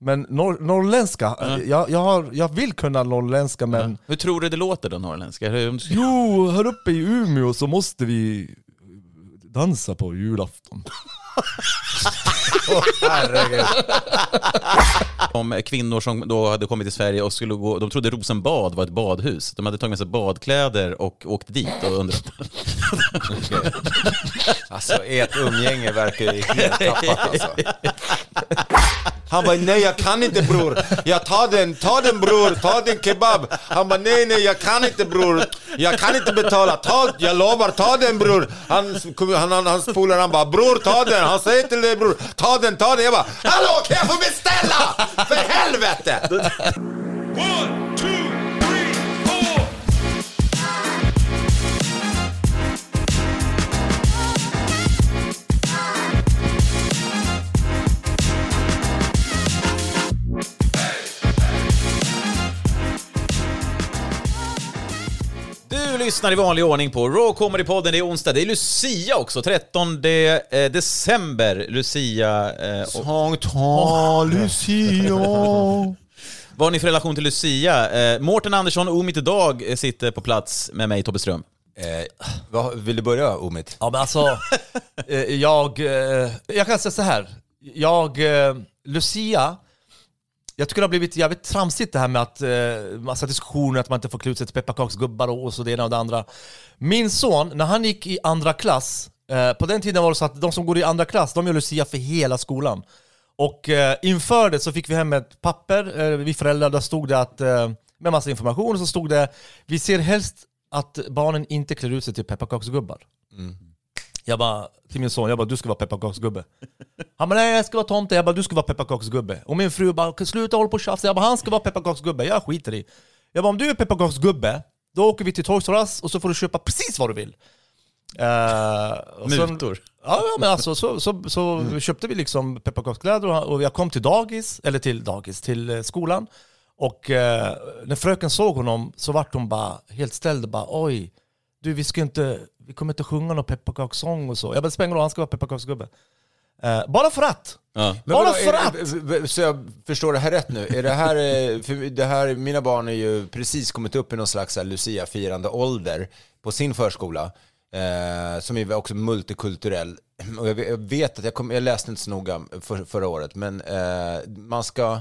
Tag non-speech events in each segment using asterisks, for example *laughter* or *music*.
Men norr, norrländska, jag, jag, har, jag vill kunna norrländska men... Hur tror du det låter då, norrländska? Jo, här uppe i Umeå så måste vi dansa på julafton. *laughs* Om kvinnor som då hade kommit till Sverige och skulle gå, de trodde Rosenbad var ett badhus. De hade tagit med sig badkläder och åkt dit och undrat. Alltså ert umgänge verkar ju helt tappat alltså. *laughs* Han bara nej jag kan inte bror, jag tar den, ta den bror, ta den kebab. Han bara nej nej jag kan inte bror, jag kan inte betala, ta, jag lovar ta den bror. Han, han, han, hans polare han bara bror ta den, han säger till dig bror, ta den, ta den. Jag bara hallå kan jag få beställa? För helvete! Du lyssnar i vanlig ordning på Raw Comedy-podden. Det är onsdag, det är Lucia också, 13 eh, december. Lucia. Eh, och, Sankt ta *laughs* Lucia. vad har ni för relation till Lucia? Eh, Mårten Andersson, Omid idag eh, sitter på plats med mig, Tobbe Ström. Eh, vad, vill du börja Omid? Ja men alltså, *laughs* eh, jag, eh, jag kan säga så här. Jag, eh, Lucia, jag tycker det har blivit jävligt tramsigt det här med att eh, massa diskussioner, att man inte får klä ut sig till pepparkaksgubbar och, och så det ena och det andra. Min son, när han gick i andra klass, eh, på den tiden var det så att de som går i andra klass, de gör Lucia för hela skolan. Och eh, inför det så fick vi hem ett papper, eh, vi föräldrar, där stod det att, eh, med massa information, så stod det vi ser helst att barnen inte klär ut sig till pepparkaksgubbar. Mm. Jag bara, till min son, jag bara du ska vara pepparkaksgubbe. Han bara nej jag ska vara tomte, jag bara du ska vara pepparkaksgubbe. Och min fru bara sluta hålla på och tjafsa, jag bara han ska vara pepparkaksgubbe, jag skiter i. Jag bara om du är pepparkaksgubbe, då åker vi till Toys R Us och så får du köpa precis vad du vill. Uh, Mutor. Ja, ja men alltså så, så, så köpte vi liksom pepparkakskläder och, och jag kom till dagis, eller till dagis, till eh, skolan. Och eh, när fröken såg honom så vart hon bara helt ställd bara oj, du vi ska inte, vi kommer inte sjunga någon pepparkakssång och så. Jag bara spelar han ska vara pepparkaksgubbe. Eh, bara för att! Ja. Bara vadå, för är att! Så jag förstår det här rätt nu. Är det här, eh, för det här, mina barn är ju precis kommit upp i någon slags Lucia-firande ålder på sin förskola. Eh, som är också multikulturell. Och jag vet- jag vet att, jag, kom, jag läste inte så noga för, förra året, men eh, man ska,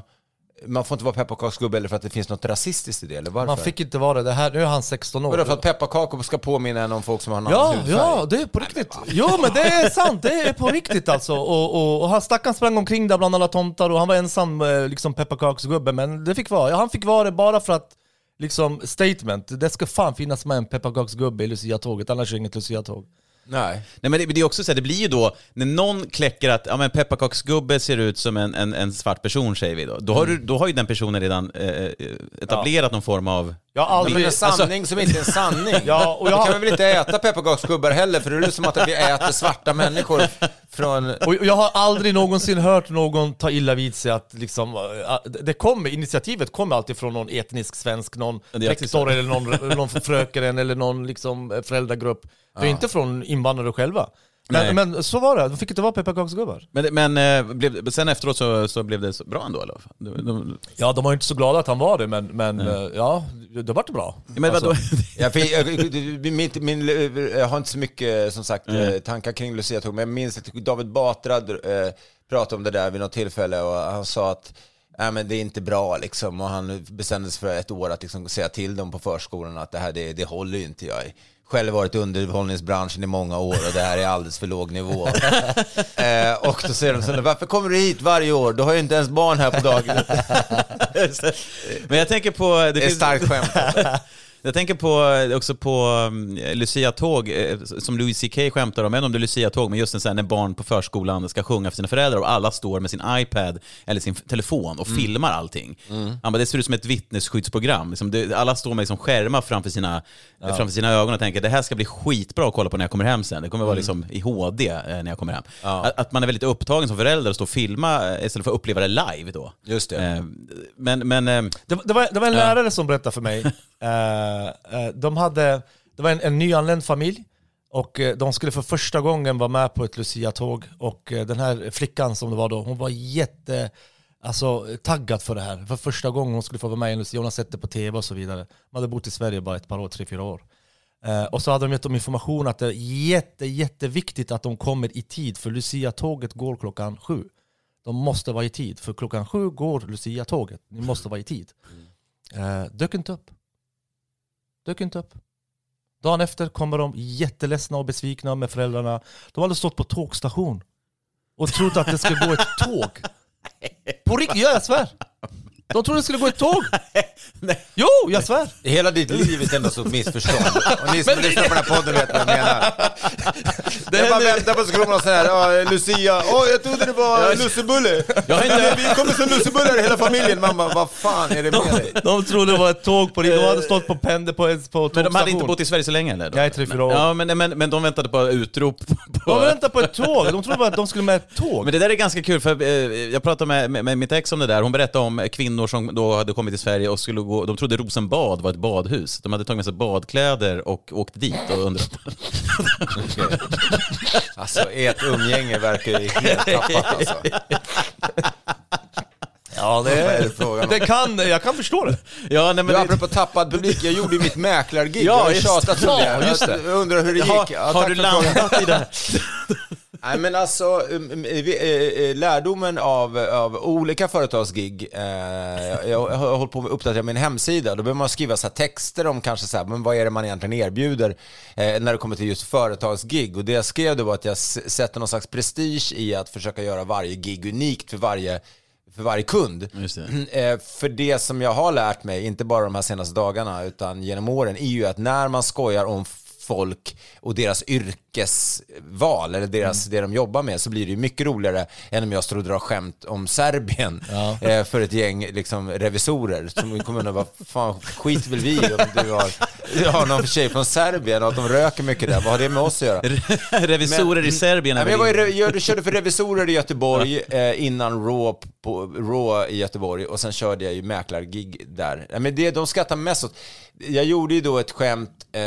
man får inte vara pepparkaksgubbe eller för att det finns något rasistiskt i det, eller varför? Man fick inte vara det, det här, nu är han 16 år. Vadå, för att pepparkakor ska påminna en om folk som har en annan Ja, hudfärg? ja, det är på riktigt. Jo men det är sant, det är på riktigt alltså. Och, och, och han stackaren sprang omkring där bland alla tomtar och han var ensam eh, liksom pepparkaksgubbe. Men det fick vara, ja, han fick vara det bara för att liksom statement, det ska fan finnas med en pepparkaksgubbe i Lucia-tåget, annars är det inget Lucia-tåg. Nej. Nej, men det, det är också så här, det blir ju då, när någon kläcker att ja, men pepparkaksgubbe ser ut som en, en, en svart person, säger vi då. Då har, du, då har ju den personen redan eh, etablerat någon form av... Jag har Men aldrig... en sanning som inte är en sanning. *laughs* Ja, och Då jag- kan vi väl inte äta pepparkaksgubbar heller, för det är ju som att vi äter svarta människor från... Och jag har aldrig någonsin hört någon ta illa vid sig att liksom, äh, det kommer, initiativet kommer alltid från någon etnisk svensk, någon Ja, rektor eller någon, någon fröken eller någon liksom föräldragrupp. Det är inte från invandrare själva. Men, men så var det, de fick inte vara pepparkaksgubbar. Men, men eh, blev, sen efteråt så, så blev det bra ändå eller? De, de, Ja, de var inte så glada att han var det, men, men eh, ja, det vart bra. men? Alltså, *laughs* Jag, fick, jag, min, min, jag har inte så mycket som sagt eh, tankar kring Lucia-tåg, men jag minns att David Batra pratade om det där vid något tillfälle och han sa att Nej, men det är inte bra liksom och han bestämde sig för ett år att liksom säga till dem på förskolan att det här det, det håller ju inte. Jag har själv varit i underhållningsbranschen i många år och det här är alldeles för låg nivå. *laughs* eh, och då säger de så här, varför kommer du hit varje år? Du har ju inte ens barn här på dagen. *laughs* men jag tänker på... Det, Det är finns- starkt skämt. *laughs* Jag tänker på, också på um, Lucia-tåg, eh, som Louis CK skämtar om, även om det är Lucia-tåg, men just en sån här när barn på förskolan ska sjunga för sina föräldrar och alla står med sin iPad eller sin telefon och filmar allting. Han bara, det ser ut som ett vittnesskyddsprogram. Liksom alla står med liksom skärmar framför sina, framför sina ögon och tänker det här ska bli skitbra att kolla på när jag kommer hem sen. Det kommer vara liksom i HD eh, när jag kommer hem. Att, att man är väldigt upptagen som förälder och står och filma eh, istället för att uppleva det live då. Just det. Eh, Men, men eh, Det, det, var, det var en lärare som berättade för mig. *laughs* Eh, eh, de hade, det var en, en nyanländ familj och eh, de skulle för första gången vara med på ett Lucia-tåg. Och den här flickan som det var då, hon var jätte alltså, taggad för det här. För första gången hon skulle få vara med i en Lucia, hon har sett det på tv och så vidare. De hade bott i Sverige bara ett par år, tre, fyra år. Eh, och så hade de gett dem information att det är jätte, jätteviktigt att de kommer i tid, för Lucia-tåget går klockan sju. De måste vara i tid, för klockan sju går Lucia-tåget. Ni måste vara i tid. Eh, dök inte upp. Dök inte upp. Dagen efter kommer de jätteledsna och besvikna med föräldrarna. De hade stått på tågstation och trott att det skulle gå ett tåg. På riktigt, ja, jag svär. De trodde det skulle gå ett tåg. *laughs* Jo, jag svär. Hela ditt liv är ett enda stort missförstånd. Och ni som lyssnar på den här podden vet vad jag menar. jag bara väntar på att det ska komma någon sån här, "Ja, Lucia, åh jag trodde det var lussebulle. Jag har inte- Vi kommer som lussebullar hela familjen. Bara, vad fan är det med dig? De trodde det var ett tåg på. De hade stått på pendel på, på tågstation. Men de hade inte bott i Sverige så länge eller? Jag är tre, fyra år. Ja, men, men, men de väntade på utrop. På, De väntade på ett tåg. De trodde bara att de skulle med ett tåg. Men det där är ganska kul, för eh, jag pratade med, med, med mitt ex om det där. Hon berättade om kvinnor som då hade kommit till Sverige och skulle gå, de trodde Rosenbad var ett badhus. De hade tagit med sig badkläder och åkt dit och undrat. *laughs* Alltså ert umgänge verkar ju helt *laughs* tappat alltså. Ja, Vad är det frågan om? det kan, jag kan förstå det. ja, nej, men Du, det, apropå tappad publik, jag gjorde ju mitt mäklargig. Ja, jag har tjatat det. om det. Ja, just det. Jag undrar hur det gick. har, Ja, har du landat i det? *laughs* Nej men alltså, um, um, eh, eh, lärdomen av, av olika företagsgig, eh, jag, har hållit på att uppdatera min hemsida, då behöver man skriva så texter om kanske så här, men vad är det man egentligen erbjuder när det kommer till just företagsgig. Och det jag skrev då var att jag sätter någon slags prestige i att försöka göra varje gig unikt för varje för varje kund. *clears throat* Eh, För det som jag har lärt mig, inte bara de här senaste dagarna, utan genom åren, är ju att när man skojar om folk och deras yrkesval, eller deras, det de jobbar med, så blir det ju mycket roligare än om jag står och drar skämt om Serbien *laughs* eh, för ett gäng liksom, revisorer som kommer undra vad fan skit vill vi om du har, du har någon tjej från Serbien och att de röker mycket där, vad har det med oss att göra? Revisorer i Serbien är Nej, men jag, var jag körde för revisorer i Göteborg eh, innan Raw, på, Raw i Göteborg och sen körde jag ju mäklargig där. Nej, men det de skrattar mest åt, jag gjorde ju då ett skämt, eh,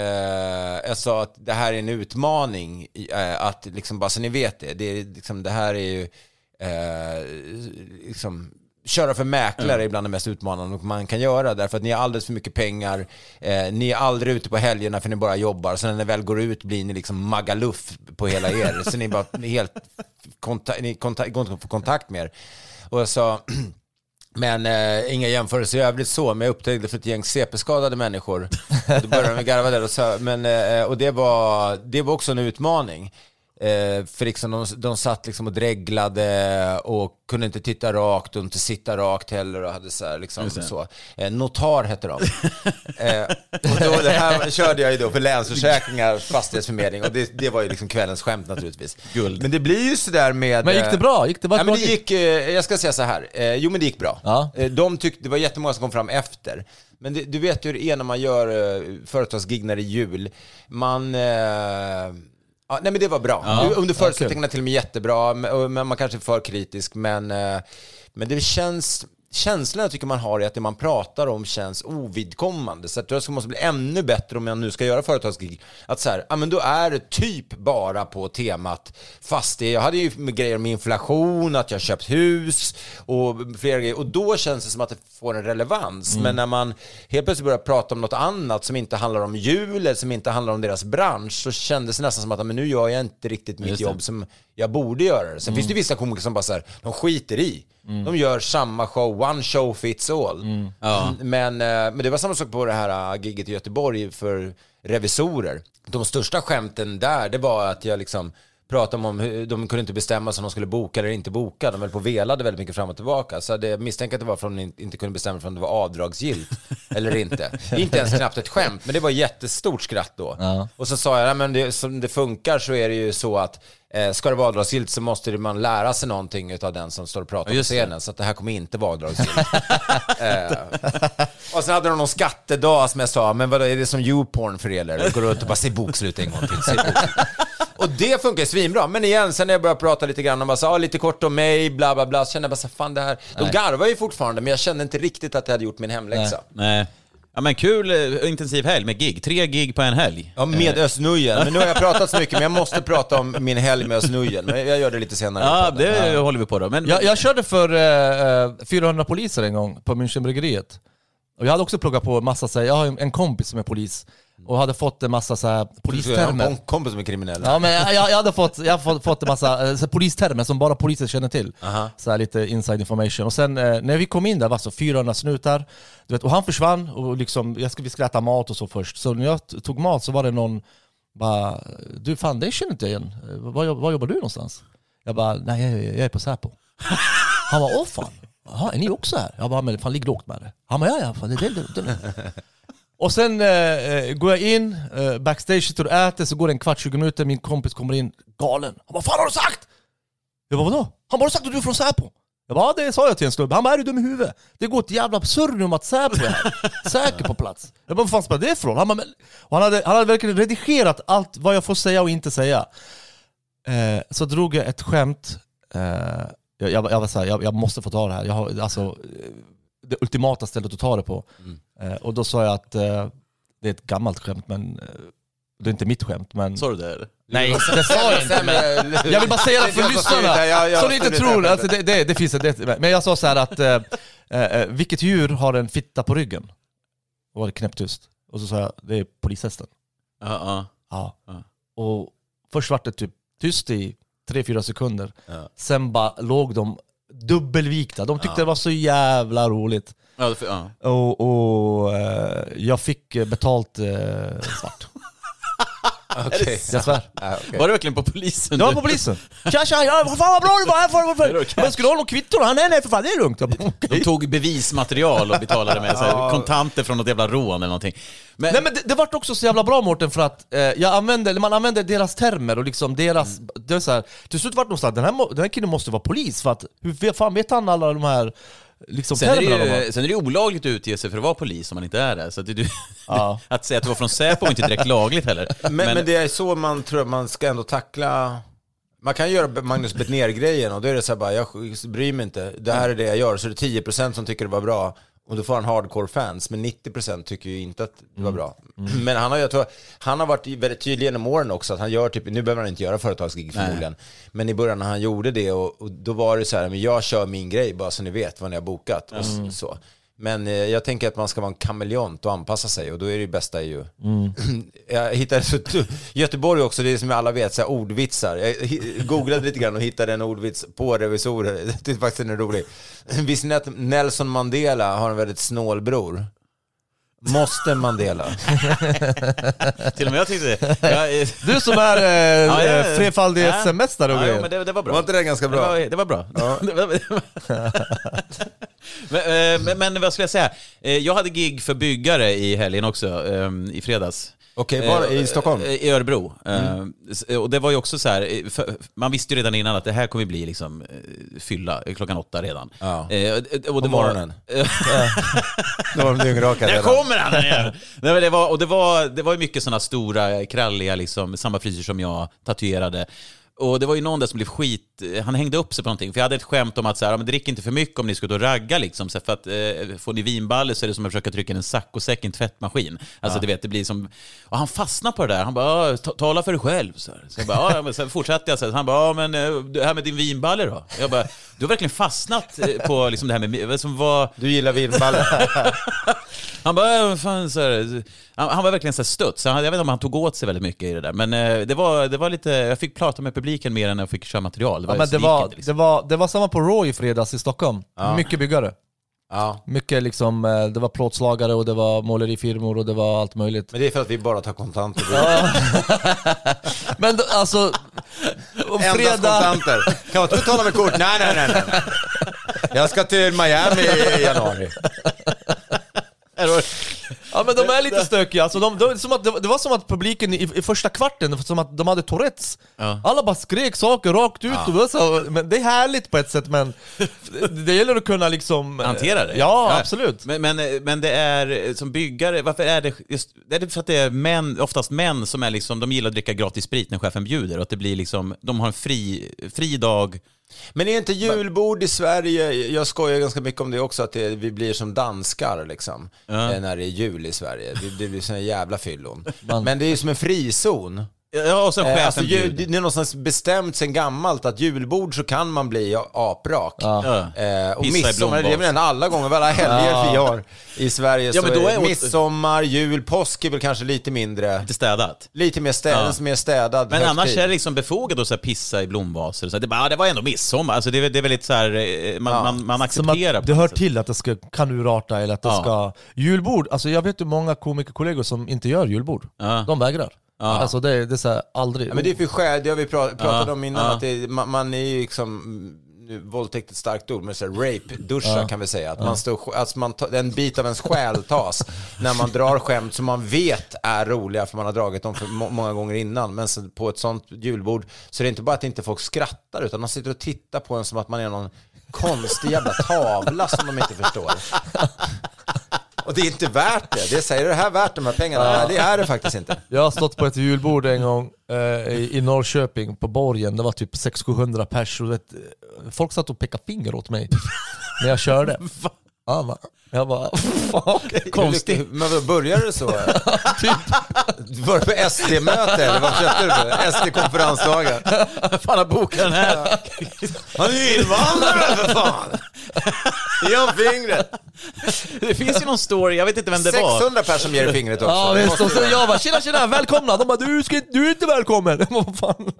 jag sa att det här är en utmaning, eh, att liksom bara så ni vet det, det, är liksom, det här är ju eh, liksom Köra för mäklare är bland det mest utmanande man kan göra därför att ni har alldeles för mycket pengar. Eh, ni är aldrig ute på helgerna för ni bara jobbar. Så när ni väl går ut blir ni liksom Magaluf på hela er. Så ni, bara, ni, är helt konta, ni konta, går inte att få kontakt med er. Och jag sa, *clears throat* men eh, inga jämförelser i övrigt så, men jag upptäckte för ett gäng CP-skadade människor. *laughs* Då började de garva där och, så, men, eh, och det, var, det var också en utmaning. Eh, för liksom de, de satt liksom och dreglade och kunde inte titta rakt och inte sitta rakt heller och hade så här liksom så. Eh, notar hette de. *laughs* eh, och då, det här körde jag ju då för Länsförsäkringar, fastighetsförmedling och det, det var ju liksom kvällens skämt naturligtvis. Guld. Men det blir ju sådär med... Men gick det eh, bra? Gick det bara Ja, men det gick, eh, jag ska säga så här. Eh, jo, men det gick bra. Ja. De tyckte, det var jättemånga som kom fram efter. Men det, du vet ju hur det är när man gör företagsgig när det är jul. Man... Ja, nej, men det var bra. Ja. Under förutsättningarna till och med jättebra, men man kanske är för kritisk. Men, eh, men det känns... känslan jag tycker man har är att det man pratar om känns ovidkommande. Så att jag måste bli ännu bättre om jag nu ska göra företagsgig. Att så här, ja men då är det typ bara på temat fastighet. Jag hade ju med grejer om inflation, att jag köpt hus och flera grejer. Och då känns det som att det får en relevans. Men när man helt plötsligt börjar prata om något annat som inte handlar om jul eller som inte handlar om deras bransch så kändes det nästan som att men nu gör jag inte riktigt mitt jobb som jag borde göra det. Sen finns det vissa komiker som bara så här, de skiter i. De gör samma show, one show fits all. Ja. Men, eh, men det var samma sak på det här eh, giget i Göteborg för revisorer. De största skämten där, det var att jag liksom pratade om hur de kunde inte bestämma sig om de skulle boka eller inte boka. De höll på och velade väldigt mycket fram och tillbaka. Så det, jag misstänker att det var för att de in- inte kunde bestämma sig om det var avdragsgillt *laughs* eller inte. Inte ens knappt ett skämt, men det var jättestort skratt då. Ja. Och så sa jag, men det, som det funkar så är det ju så att eh, ska det vara avdragsgillt så måste man lära sig någonting av den som står och pratar på scenen. Så att det här kommer inte vara avdragsgillt. *laughs* eh, och sen hade de någon skattedag som jag sa, men vadå, är det som YouPorn för er eller? Gå runt och bara se bokslut en gång till. Och det funkar svinbra. Men igen, sen när jag började prata lite grann om bara så, ah, lite kort om mig, bla bla bla, så kände jag bara så fan det här, de garvar ju fortfarande, men jag kände inte riktigt att jag hade gjort min hemläxa. Nej. Ja men kul eh, intensiv helg med gig. Tre gig på en helg. Ja, med Özz Nujen. Men nu har jag pratat så mycket, men jag *laughs* måste prata om min helg med Özz. Men jag gör det lite senare. Ja, det håller vi på då. Men, Jag, jag körde för eh, eh, 400 poliser en gång på Münchenbryggeriet. Och jag hade också pluggat på massa, så här, jag har en- en kompis som är polis, och hade fått en massa så här, Jag har en polistermer. kom- kompis som är kriminell. Ja men jag, jag hade fått, jag har fått, en massa eh, så polistermer som bara poliser känner till. Aha. Så här, lite inside information. Och sen eh, när vi kom in där var så 400 snutar, du vet, och han försvann och liksom, jag skulle, vi skulle äta mat och så först. Så när jag tog mat så var det någon, bara, du fan det känner inte jag igen. Eh, Var, jobb- var jobbar du någonstans? Jag bara, nej jag, jag är på Säpo. Han bara, åh fan, Jaha, är ni också här? Jag bara, men fan ligg lågt med det. Han bara, ja ja, fan, det, det, det, det. Och sen eh, eh, går jag in, eh, backstage sitter och äter, så går det en kvart, 20 minuter, min kompis kommer in galen. Han bara, vad fan har du sagt? Jag bara, vadå? Han bara, har du sagt att du är från Säpo? Jag bara, ja det sa jag till en snubbe. Han bara, är du dum i huvudet? Det går ett jävla absurdum att Säpo är här. *laughs* Säker på plats. Jag bara, vad fan spelar det roll? Han, bara, han, hade, han hade verkligen redigerat allt vad jag får säga och inte säga. Eh, så drog jag ett skämt. Eh, jag, jag, jag var såhär, jag, jag måste få ta det här. Jag har, alltså, eh, det ultimata stället att ta det på. Eh, och då sa jag att eh, det är ett gammalt skämt, men eh, det är inte mitt skämt. Men... Sa du det? eller? Nej, *laughs* det sa jag inte. Men... Jag vill bara säga det för lyssnarna, så ni inte tror. Alltså, det, det, det finns det, men jag sa så här att, eh, eh, vilket djur har en fitta på ryggen? Och var det knäpptyst. Och så sa jag, det är polishästen. Ja, ja. Ja. Ja. Och först var det typ tyst i 3-4 sekunder. Ja. Sen bara låg de dubbelvikta. De tyckte det var så jävla roligt. Ja, det- ja. Och, och eh, jag fick eh, betalt eh, svart. *laughs* Okej. Jag svär. Ja, okej. Var du verkligen på polisen? Jag var du? på polisen. *laughs* Tja tja, ja, vad fan vad bra du var! Här det men skulle du ha något kvitto då? Han, nej nej för fan det är lugnt. Jag bara, okej. De tog bevismaterial och betalade med så här, *laughs* kontanter från något jävla rån eller någonting. Men, Nej men det, det vart också så jävla bra Mårten för att eh, jag använde, eller man använde deras termer och liksom deras... Det är så här, till slut vart det någonstans, den här, må- den här killen måste vara polis för att hur fan vet han alla de här liksom, sen, är det ju, sen är det olagligt att utge sig för att vara polis om man inte är det. Så att det, Ja. *laughs* att säga att du var från Säpo är inte direkt lagligt heller. Men, men det är så man tror man ska ändå tackla... Man kan göra Magnus Bettner-grejen och då är det så här bara, jag bryr mig inte. Det här är det jag gör. Så är det 10% som tycker det var bra. Och då får han hardcore fans. Men 90% tycker ju inte att det var bra. Men han har, jag tror, han har varit väldigt tydlig genom åren också. Att han gör typ, nu behöver han inte göra företagsgig förmodligen. Men i början när han gjorde det och, och då var det så här, men jag kör min grej bara så ni vet vad ni har bokat. Och s- så. Men eh, jag tänker att man ska vara en kameleont och anpassa sig och då är det bästa ju... *clears throat* jag hittade så, Göteborg också, det är som alla vet, så här ordvitsar. Jag googlade lite grann och hittade en ordvits på revisorer. *laughs* Det är faktiskt en rolig. Visste ni att Nelson Mandela har en väldigt snål bror? Måste Mandela. *laughs* Till och med jag tyckte det. Jag, eh, Du som är eh, *laughs* Ja, ja, ja. trefaldig Ja. SM-mästare och ja, jo, grejer. men det, det var bra. Var inte det ganska bra? *laughs* Det var, det var bra. Det var- men, eh, men, men vad skulle jag säga? Eh, Jag hade gig för byggare i helgen också, eh, i fredags. Okej, var i Eh, Stockholm? eh, I Örebro. Eh, s- Och det var ju också så här, man visste ju redan innan att det här kommer bli liksom fylla klockan åtta redan. Ja. Och det På var- morgonen. *laughs* Då var de dyngrakade Där redan. kommer han igen! Nej, det var, och det var, det var ju mycket sådana stora, kralliga, liksom, samma frisyr som jag, tatuerade. Och det var ju någon där som blev skit han hängde upp sig på någonting. För jag hade ett skämt om att så här, ja, men drick inte för mycket om ni ska ut och ragga. Liksom, så för att eh, får ni vinballe så är det som att försöka trycka in en saccosäck i en tvättmaskin. Alltså du vet, det blir som... Och han fastnade på det där. Han bara, "Ja, ta- tala för dig själv. Så, här. så jag bara, ja, men sen fortsatte jag. Så här. Han bara, ja men eh, det här med din vinballe då? Jag bara, du har verkligen fastnat eh, på liksom det här med... Som var, Du gillar vinballe? *laughs* han bara, fan, så här, han, han var verkligen så här stött, så han, jag vet inte om han tog åt sig väldigt mycket i det där. Men eh, det, var, det var lite, jag fick prata med publiken mer än jag fick köra material. Det var, Ja, men det, var, inte, liksom. det, var, det var samma på Raw i fredags i Stockholm. Mycket byggare. ja. Mycket liksom, eh, det var plåtslagare och det var målerifirmor och det var allt möjligt. Men det är för att vi bara tar kontanter. *laughs* Men d- alltså, Endast fredag... kontanter. Kan man inte betala med kort? Nej, nej, nej, nej. Jag ska till Miami i januari. *laughs* Ja men de är lite stökiga, alltså, de, de, som att, det, var- det som att publiken i, i första kvarten, som att de hade Tourettes. Ja. Alla bara skrek saker rakt ut, och det var så, men det är härligt på ett sätt men det gäller att kunna liksom... eh, Hantera det? Ja, absolut. Men, men, men det är, eh, som byggare, varför är det just, är det för att det är män, oftast män som är liksom, de gillar att dricka gratis sprit när chefen bjuder och att det blir liksom, de har en fri, fri dag. Men är inte julbord i Sverige, jag skojar ganska mycket om det också, att det, vi blir som danskar liksom. Ja. eh, När det är jul i Sverige. Det, det blir såna jävla fyllon. Men det är ju som en frizon. Ja, och sen chefen Eh, Alltså, ju, bjuder. det är någonstans bestämt sen gammalt att julbord så kan man bli aprak. Ja. Ja. Eh, och Pissa midsommar, det är väl alla gånger, alla helger vi har i Sverige. Ja, så men då är är åt- midsommar, jul, påsk är väl kanske lite mindre, Lite städat. lite mer, städ, Ja. mer städad Men annars högtid. är det liksom befogat att så här pissa i blomvaser. Så det, bara, ja, det var ändå midsommar. Alltså det, är, väl- det är väl lite så här, eh, man, Ja. man, man accepterar. det hör till att det ska, kan urarta eller att det Ja. ska... Julbord, alltså jag vet ju många komikerkollegor som inte gör julbord. Ja. De vägrar. Alltså det, det är så här, aldrig. Ja, men det är för skäl, det har vi pra- pratat Ja, om innan, ja. att det, man, man är ju liksom, nu, våldtäkt är ett starkt ord, men så här, rape-duscha kan vi säga. Att man står, alltså man tar, en bit av ens själ tas när man drar skämt som man vet är roliga, för man har dragit dem för må, många gånger innan. Men så, på ett sånt julbord så är det inte bara att inte folk skrattar, utan de sitter och tittar på en som att man är någon konstig jävla tavla som de inte förstår. Och det är inte värt det. Det säger det här värt de här pengarna? Nej, det är det faktiskt inte. Jag har stått på ett julbord en gång eh, i, Norrköping på borgen, det var typ 600-700 pers och vet, eh, folk satt och pekade finger åt mig när jag körde. *laughs* Ja, va? Jag bara, *laughs* okej. Konstigt. Men vad började det så? Du *laughs* var på SD-möte eller vad köpte du för? SD-konferensdagen. *laughs* fan har bokat den här? Han är ju invandrare för fan! Ge honom fingret. Det finns ju någon story, jag vet inte vem det var. 600 personer som ger dig fingret också. Ja Det visst, och vara- jag bara tjena tjena, välkomna! De bara du, ska, du är inte välkommen! Jag bara, Vad fan?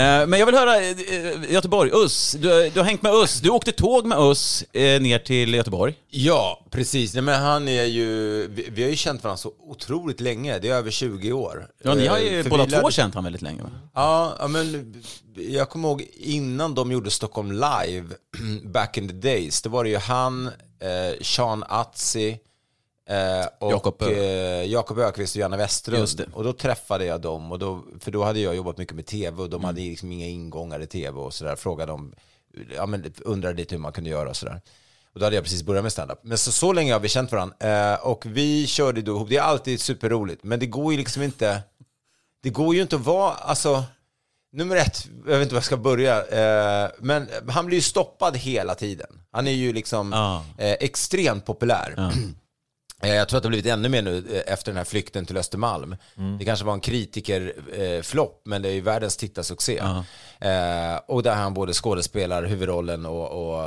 Men jag vill höra, eh, Göteborg, Us. Du, du har hängt med Us. Du åkte tåg med Us eh, ner till Göteborg. Ja, precis. Nej, men han är ju, vi, vi har ju känt varandra så otroligt länge. Det är över 20 år. Ja, ni har Eh, ju för båda två lärde- känt han väldigt länge va? Ja, men jag kommer ihåg innan de gjorde Stockholm live, *clears throat* back in the days, då var det ju han, eh, Sean Atzi eh, och Jakob eh, Ökvist och Janne Westerlund. Och då träffade jag dem, och då, för då hade jag jobbat mycket med tv och de hade liksom inga ingångar i tv och sådär. Frågade om, ja men undrade lite hur man kunde göra och sådär. Och då hade jag precis börjat med stand-up. Men så, så länge har vi känt varandra. Eh, och vi körde då ihop, det är alltid superroligt, men det går ju liksom inte, det går ju inte att vara, alltså, nummer ett, jag vet inte var jag ska börja, eh, men han blir ju stoppad hela tiden. Han är ju liksom Ja. eh, extremt populär. Eh, *clears throat* Jag tror att det har blivit ännu mer nu eh, efter den här flykten till Östermalm. Det kanske var en kritikerflopp, eh, men det är ju världens tittarsuccé. Eh, och där han både skådespelar huvudrollen och, och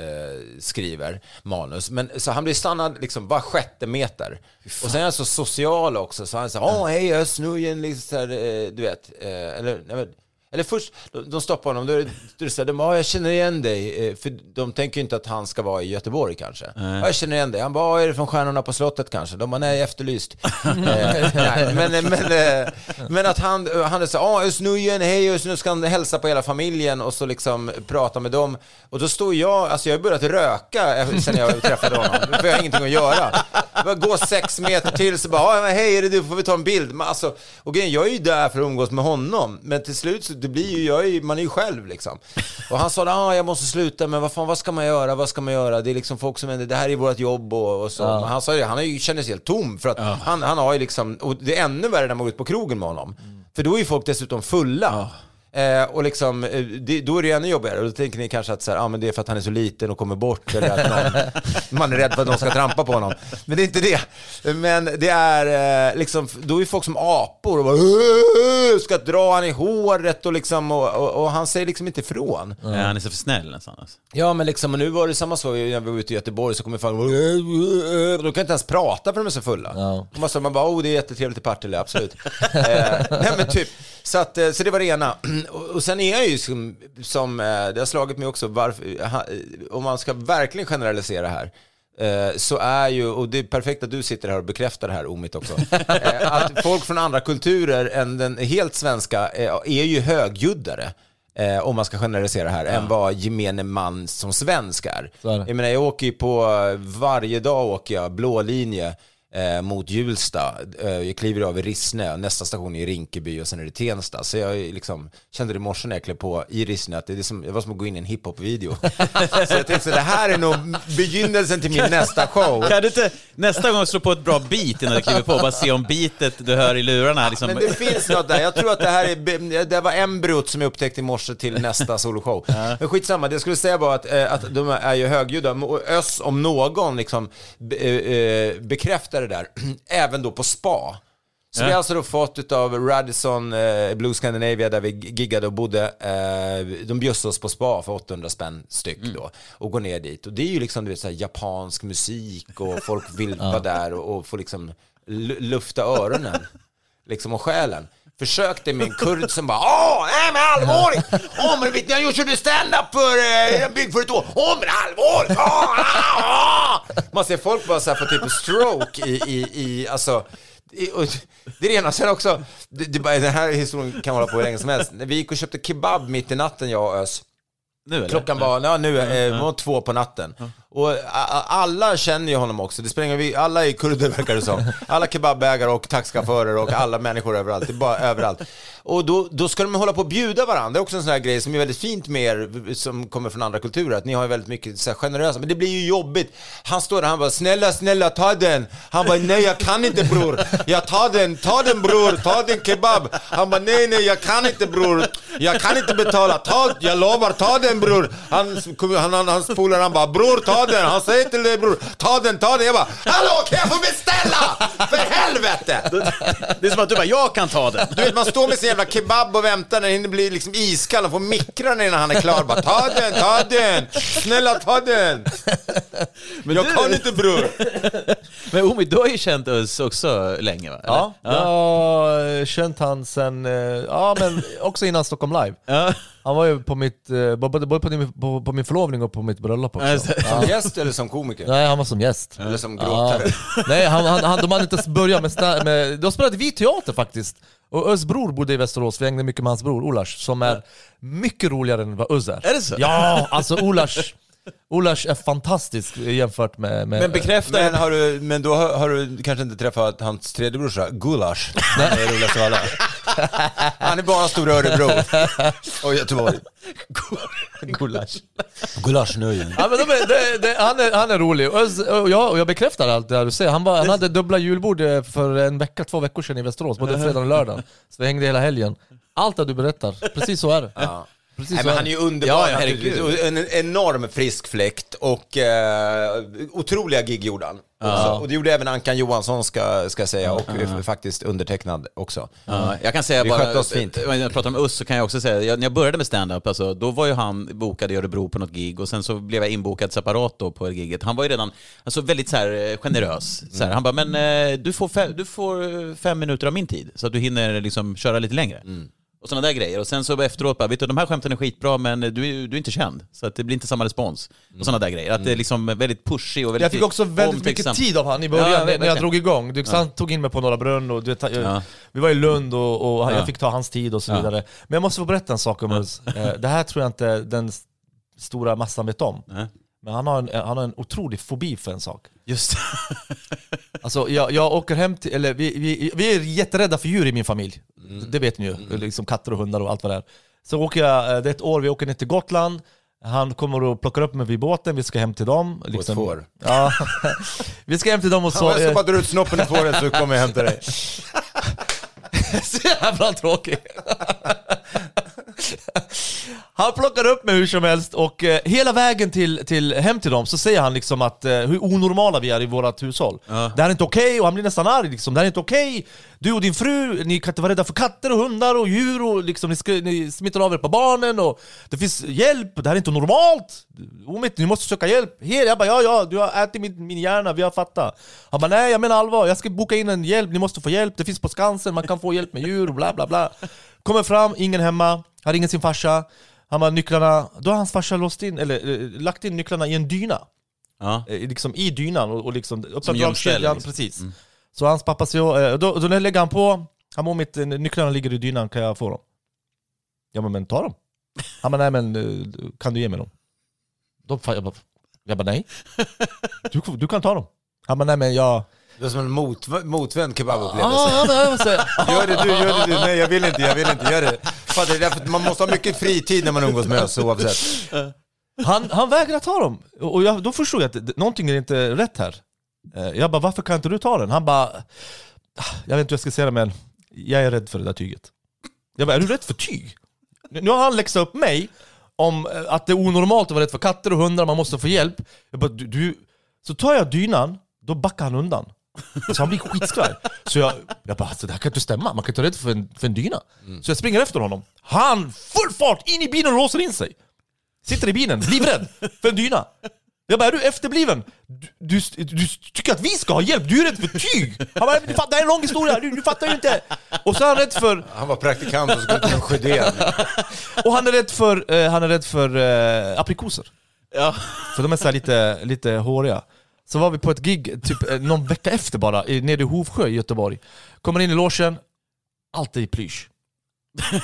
eh, skriver manus. Men, så han blir stannad liksom var sjätte meter. Och sen är han så social också, så han säger åh hej jag är snurren, liksom, eh, du vet. Eh, eller, nej, eller först, de, stoppar honom, då är det, så här, de bara, "Ja, jag känner igen dig. Eh, För de tänker ju inte att han ska vara i Göteborg kanske. Ja, jag känner igen dig. Han bara, "Ja, är det från Stjärnorna på slottet kanske? De bara, nej, efterlyst. eh, nej, men, men, eh, men att han, han är så ja, Ösnujen, hej, och så nu ska han hälsa på hela familjen och så liksom prata med dem. Och då står jag, alltså jag har börjat röka sen jag träffade honom, för jag har ingenting att göra. Jag går sex meter till så bara, "Ja, hej, är det du? Får vi ta en bild? Men alltså, och grejen, jag är ju där för att umgås med honom, men till slut så det blir ju, jag är, man är ju själv liksom. Och han sa, ah, jag måste sluta, men vad fan, vad ska man göra, vad ska man göra? Det är liksom folk som, det här är vårt jobb och, och så. Men han sa det, han är ju, känner sig helt tom för att han, han har ju liksom, och det är ännu värre när man går ut på krogen med honom. För då är ju folk dessutom fulla. Eh, och liksom, eh, det, då är det ju ännu jobbigare. Och då tänker ni kanske att så här, ah, men det är för att han är så liten och kommer bort. Eller att någon, *laughs* man är rädd för att någon ska trampa på honom. Men det är inte det. Men det är eh, liksom, då är folk som apor och bara, ska dra han i håret och liksom, och, och, och han säger liksom inte ifrån. Ja, han är så för snäll nästan. Alltså. Ja, men liksom, och nu var det samma sak när vi var ute i Göteborg så kommer folk de kan inte ens prata för de är så fulla. Ja. Man, så, man bara, oh det är jättetrevligt i Partille, absolut. *laughs* eh, nej men typ, så, att, eh, så det var det ena. *clears throat* och, sen är jag ju som, som eh, det har slagit mig också, varför, om man ska verkligen generalisera här, eh, så är ju, och det är perfekt att du sitter här och bekräftar det här Omit också, *laughs* eh, att folk från andra kulturer än den helt svenska är ju högljuddare. Eh, om man ska generalisera här, än vad gemene man som svensk är. Är. Jag menar, jag åker ju på, varje dag åker jag blå linje eh, mot Hjulsta. Eh, jag kliver av i Rissne, nästa station är i Rinkeby och sen är det Tensta. Så jag liksom, kände det i morse när jag klev på i Rissne att det, är som, det var som att gå in i en hiphop-video. *laughs* så jag tänkte så det här är nog begynnelsen till min nästa show. Kan du inte nästa gång slå på ett bra beat innan du kliver på bara se om beatet du hör i lurarna liksom... Men det finns något där. Jag tror att det här är, det var embryot som jag upptäckte i morse till nästa soloshow. Men skitsamma, det jag skulle säga var att, eh, att de är ju högljudda. Ös om någon liksom be, eh, bekräftar det där, *clears throat* även då på spa. Så vi har alltså då fått av Radisson eh, Blue Scandinavia där vi giggade och bodde. Eh, de bjöd oss på spa för 800 spänn styck då. Och går ner dit. Och det är ju liksom du vet, så japansk musik och folk *laughs* vill vara där och, och få liksom lu- lufta öronen. *laughs* Liksom och själen. Försökte med en kurd som bara Åh, nej men allvarligt! Åh men vet ni, jag gjorde stand-up för eh, en bygg för ett år. Åh men allvarligt! Åh, ah, ah. Man ser folk bara så här få typ stroke i, i, i alltså i- och det är det ena. Sen också, det, det, den här historien kan hålla på hur länge som helst. Vi gick och köpte kebab mitt i natten, jag och Ös. Nu eller? Klockan var, ja, nu, eh, var två på natten. Och alla känner ju honom också. Det spelar vi alla är kurder verkar det som. Alla kebabägare och taxichaufförer och alla människor överallt. Det är bara överallt. Och då, då ska de hålla på att bjuda varandra. Det är också en sån här grej som är väldigt fint med er som kommer från andra kulturer. Att ni har ju väldigt mycket så här, generösa. Men det blir ju jobbigt. Han står där, han bara snälla, snälla ta den. Han bara nej jag kan inte bror. Jag tar den, ta den bror, ta din kebab. Han bara nej nej jag kan inte bror. Jag kan inte betala. Ta, jag lovar, ta den bror. Han, han, han, hans polare han bara bror ta den. Han säger till dig bror, ta den, ta den. Jag bara hallå kan jag få beställa? För helvete! Det är som att du bara, jag kan ta den. Du vet, man står med sin jävla kebab och väntar när den blir liksom iskall och får mikra den innan han är klar. Bara, ta den, ta den! Snälla ta den! Men jag du- kan inte bror! Men Omi, du har ju känt oss också länge va? Eller? Ja, jag har känt han sen, eh, ja men också innan Stockholm Live. Ja. Han var ju på mitt, eh, både både på, din- på, på min förlovning och på mitt bröllop också. så- Som gäst eller som komiker? Nej, han var som gäst. Eller som gråtare? Nej, han, han, han, de hade inte ens börjat med, sta- med... De spelade vi teater faktiskt. Och Özz bror bodde i Västerås, vi hängde mycket med hans bror Olash, som är mycket roligare än vad Özz är. Är det så? Ja, alltså Olash, Olash är fantastisk jämfört med... med Men bekräfta Men, har du, men då har, har du kanske inte träffat hans tredje brorsa, Gulasch? Det är det roligaste av alla. Han är bara stora Örebro och Göteborg. *laughs* Gulash. Gulaschnöjen. Ja, men de är, det, det, han, är, han är rolig, och, jag, och jag bekräftar allt det här du säger. Han, var, han hade dubbla julbord eh, för en vecka, två veckor sedan i Västerås, både fredag och lördag. Så vi hängde hela helgen. Allt det du berättar, precis så är det. Ja. Precis Nej, men han det. är ju underbar Ja, ja, naturligtvis. En enorm frisk fläkt och eh, otroliga gig gjorde han. också. Och det gjorde även Ankan Johansson ska, ska jag säga och eh, faktiskt undertecknad också. Ja, jag kan säga Vi bara, oss fint. När jag pratar om Us så kan jag också säga, jag, när jag började med stand-up, alltså, då var ju han bokad i Örebro på något gig och sen så blev jag inbokad separat då på giget. Han var ju redan alltså, väldigt så här, eh, generös. Så här, han bara, men eh, du får, fem, du får fem minuter av min tid så att du hinner liksom köra lite längre. Och sådana där grejer. Och sen så efteråt bara, vet du de här skämten är skitbra men du, är- du är inte känd. Så att det blir inte samma respons. Och sådana där grejer. Att det är liksom väldigt pushy och väldigt Jag fick också väldigt mycket tid av han i början Ja, när- jag verkligen. drog igång. Du, Han tog in mig på Norra Brunn och du vet, jag, Ja. vi var i Lund och, och han- Ja. jag fick ta hans tid och så vidare. Men jag måste få berätta en sak om Özz. Eh, Det här tror jag inte den s- stora massan vet om. Nej. Men han har, en, han har en otrolig fobi för en sak. Just Alltså jag, jag åker hem till, eller vi, vi, vi är jätterädda för djur i min familj. Det vet ni ju, liksom katter och hundar och allt vad det är. Så åker jag, eh, det är ett år, vi åker ner till Gotland. Han kommer och plockar upp mig vid båten, vi ska hem till dem. På ett får. Ja. *laughs* vi ska hem till dem och så... Ja, jag ska bara dra ut snoppen i fåret så kommer jag hämta dig. *laughs* Så jävla tråkig. *laughs* Han plockar upp mig hur som helst och eh, hela vägen till, till, hem till dem så säger han liksom att eh, hur onormala vi är i vårt hushåll. Det här är inte okej och han blir nästan arg liksom. Det här är inte okej. Du och din fru, ni kan inte vara rädda för katter och hundar och djur och liksom, ni, ska, ni smittar av er på barnen och det finns hjälp, det här är inte normalt. Omit, ni måste söka hjälp. Jag bara ja, ja, du har ätit min, min hjärna, vi har fattat. Han bara nej, jag menar allvar, jag ska boka in en hjälp, ni måste få hjälp, det finns på Skansen, man kan få hjälp med djur och bla bla bla. Kommer fram, ingen hemma, han ringer sin farsa. Han bara nycklarna, då har hans farsa låst in, eller eh, lagt in nycklarna i en dyna. Ja. Eh, liksom i dynan och, och liksom öppnat gömställe, dragkedjan, liksom. precis. Så hans pappa säger, eh, då, då lägger han på, han mår mitt, eh, nycklarna ligger i dynan, kan jag få dem? Ja men, men ta dem. Han bara, nej men eh, kan du ge mig dem? Då, fa- jag, bara, jag bara nej. *laughs* Du, du kan ta dem. Han bara, nej men jag... Det är som en mot, motvänd kebabupplevelse. Ah, ja, Gör det du, gör det du. Nej jag vill inte, jag vill inte, gör det. Är därför man måste ha mycket fritid när man umgås med oss oavsett. Han, han vägrar ta dem. Och jag, då förstod jag att någonting är inte rätt här. Eh, Jag bara, varför kan inte du ta den? Han bara, "Ah, jag vet inte hur jag ska säga det men jag är rädd för det där tyget. Jag bara, är du rädd för tyg? Nu nu har han läxat upp mig om eh, att det är onormalt att vara rädd för katter och hundar, man måste få hjälp. Jag bara, du, du... Så tar jag dynan, då backar han undan. Så han blir skitskraj. Så jag, jag bara, alltså, det här kan inte stämma, man kan inte vara rädd för en, för en dyna. Så jag springer efter honom. Han, full fart, in i bilen och låser in sig. Sitter i bilen, livrädd för en dyna. Jag bara, är du efterbliven? Du, du, du tycker att vi ska ha hjälp, du är rädd för tyg! Han bara, "Men fan, det här är en lång historia, du, du fattar ju inte! Och så är han rädd för, Han var praktikant och skulle till en Sjödén. och han är rädd för, eh, han är rädd för eh, aprikoser. Ja. För de är så här lite, lite håriga. Så var vi på ett gig, typ eh, någon vecka efter bara, nere i Hovsjö i Göteborg. Kommer in i logen, allt är i plysch.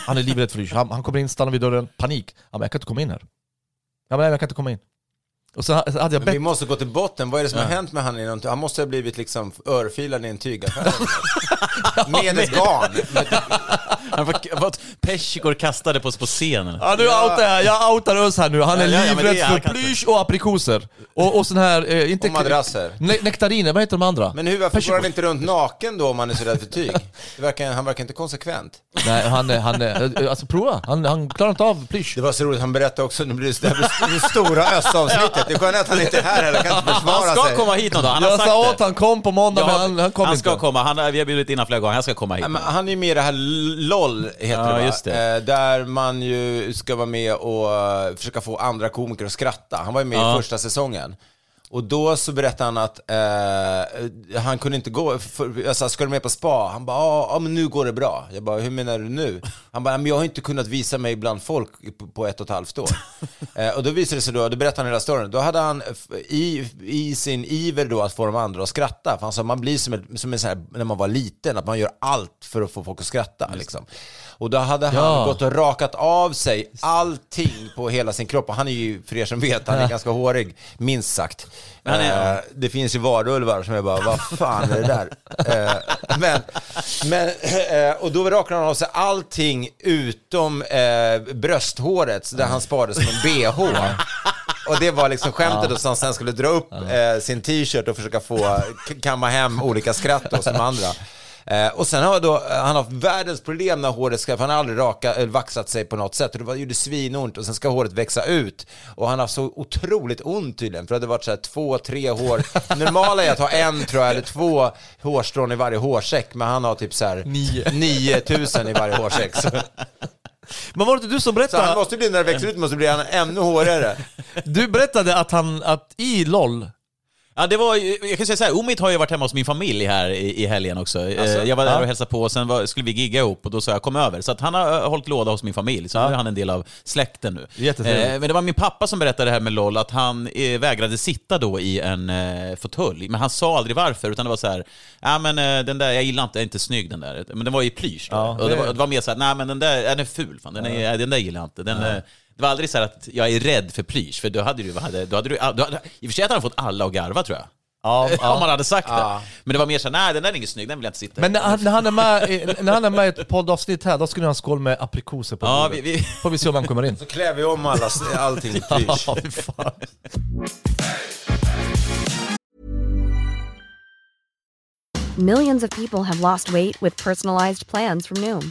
Han är livrädd för plysch. Han, han kommer in, stannar vid dörren, panik. Han bara, jag kan inte komma in här. Jag bara, jag kan inte komma in. Och så ha- så hade jag Men vi bett... måste gå till botten, vad är det som har hänt med han? någon- Han måste ha blivit liksom örfilad i en tygaffär. Med ett garn. Han var, var persikor kastade på oss på scenen. Ja, nu outar jag, jag outar oss här nu. Han är Ja, ja, ja, men det är- livrädd han för kan plysch och aprikoser. Och, och sån här, eh, inte... Och madrasser. Ne nektariner, vad heter de andra? Men hur, varför går han inte runt naken då om han är så rädd för tyg? Det verkar, han verkar inte konsekvent. Nej, han är, han är, eh, alltså prova. Han, han klarar inte av plysch. Det var så roligt, han berättade också, nu blir det, det här blir det stora östavsnittet. Det är skönt att han inte är här heller, han kan inte försvara Han ska sig. komma hit någon dag, han har jag sagt sa det. åt han kom på måndag, Ja, men han, han kom han inte. ska komma, han, har- vi har bjudit in honom flera gånger, han ska komma hit. Men Han är ju med i det här LOL, heter Ja, det just det. Eh, Där man ju ska vara med och eh, försöka få andra komiker att skratta. Han var ju med Ja. i första säsongen. Och då så berättade han att eh, han kunde inte gå, för, jag sa, ska du med på spa? Han bara, ja ja, men nu går det bra. Jag bara, hur menar du nu? Han bara, "Ja, men jag har inte kunnat visa mig bland folk på, på ett och ett halvt år. *laughs* eh, och då visade det sig då, då berättade han hela storyn, då hade han i, i sin iver då att få de andra att skratta, för han sa, man blir som, ett, som en sån här, när man var liten, att man gör allt för att få folk att skratta. Liksom. Och då hade han Ja. gått och rakat av sig allting på hela sin kropp. Och han är ju, för er som vet, han är ganska hårig, minst sagt. Är- Eh, det finns ju varulvar som jag bara, vad fan är det där? *laughs* Eh, men, men, eh, och då rakade han av sig allting utom brösthåret, där han sparade som en bh. Och det var liksom skämtet och så han sen skulle dra upp eh, sin t-shirt och försöka få kamma hem olika skratt hos de andra. Eh, och sen har då, eh, han har haft världens problem när håret ska, för han har aldrig raka, eller vaxat sig på något sätt. Och det var, gjorde svinont och sen ska håret växa ut. Och han har så otroligt ont tydligen, för det hade varit så här två, tre hår. *laughs* Normala är att ha en tror jag, eller två hårstrån i varje hårsäck, men han har typ så här Nio. *laughs* 9000 i varje hårsäck. Så, *laughs* Men var det inte du som så han berättade? måste bli, när det växer ut måste bli han ännu hårigare. Du berättade att han, att i LOL, Ja, det var, jag kan säga så här, Omid har ju varit hemma hos min familj här i, i helgen också. Eh, Alltså? jag var där Ja. och hälsade på och sen var, skulle vi gigga ihop och då sa jag kom över. Så att han har eh, hållit låda hos min familj, så nu är han en del av släkten nu. Jättetrevligt. men det var min pappa som berättade det här med LOL, att han eh, vägrade sitta då i en eh, fåtölj. Men han sa aldrig varför, utan det var så här, ja men eh, den där, jag gillar inte, den är inte snygg den där. Men den var i plysch då. Ja, och det var, det var mer så här, nej men den där, den är ful, fan. Den, är, den där gillar jag inte. Den, eh, det var aldrig så här att jag är rädd för plysch, för då hade du, hade, då hade du, då hade, i och för sig hade han fått alla att garva tror jag. Ja, *laughs* Om ja. man hade sagt Ja. det. Men det var mer såhär, nej den där är ingen snygg, den vill jag inte sitta. Men när han, när, han är med, i- när han är med i ett poddavsnitt här, då skulle han ha en skål med aprikoser på Ja, bordet. vi, vi, Får vi se om han kommer in. Så klär vi om alla, allting i *laughs* plysch. Ja, fan. Millions of people have lost weight with personalized plans from Noom,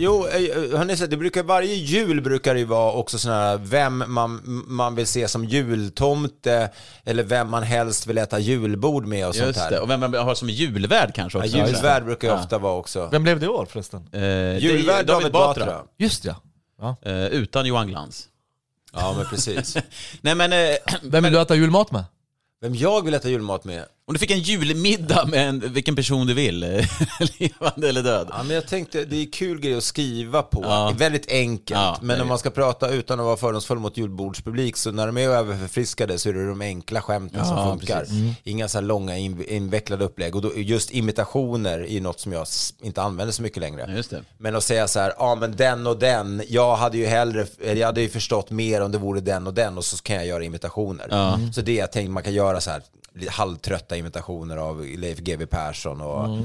Jo, eh, har ni sett, det brukar, varje jul brukar det ju vara också sån här, vem man, man vill se som jultomte, eller vem man helst vill äta julbord med och sånt just här. det. Och vem man har som julvärd kanske Ja, också. julvärd brukar ju Ja. ofta vara också. Vem blev det i år förresten? Eh, Julvärd David Batra. Just ja. Eh, utan Johan Glans. Ja, men precis. *laughs* Nej men, eh, Vem vill du äta julmat med? Vem jag vill äta julmat med? Om du fick en julmiddag med en, vilken person du vill, eh, *laughs* levande eller död. Ja, men jag tänkte, det är kul grej att skriva på. Ja. Väldigt enkelt. Ja, men om man ska prata utan att vara fördomsfull mot julbordspublik, så när de är överförfriskade så är det de enkla skämten som Ja, funkar. precis. Mm. Inga så här långa in, invecklade upplägg. Och då, just imitationer är något som jag inte använder så mycket längre. Men att säga så här, ja men den och den, jag hade ju hellre, eller jag hade ju förstått mer om det vore den och den och så kan jag göra imitationer. Ja. Så det jag tänkte man kan göra så här, halvtrötta imitationer av Leif GW Persson och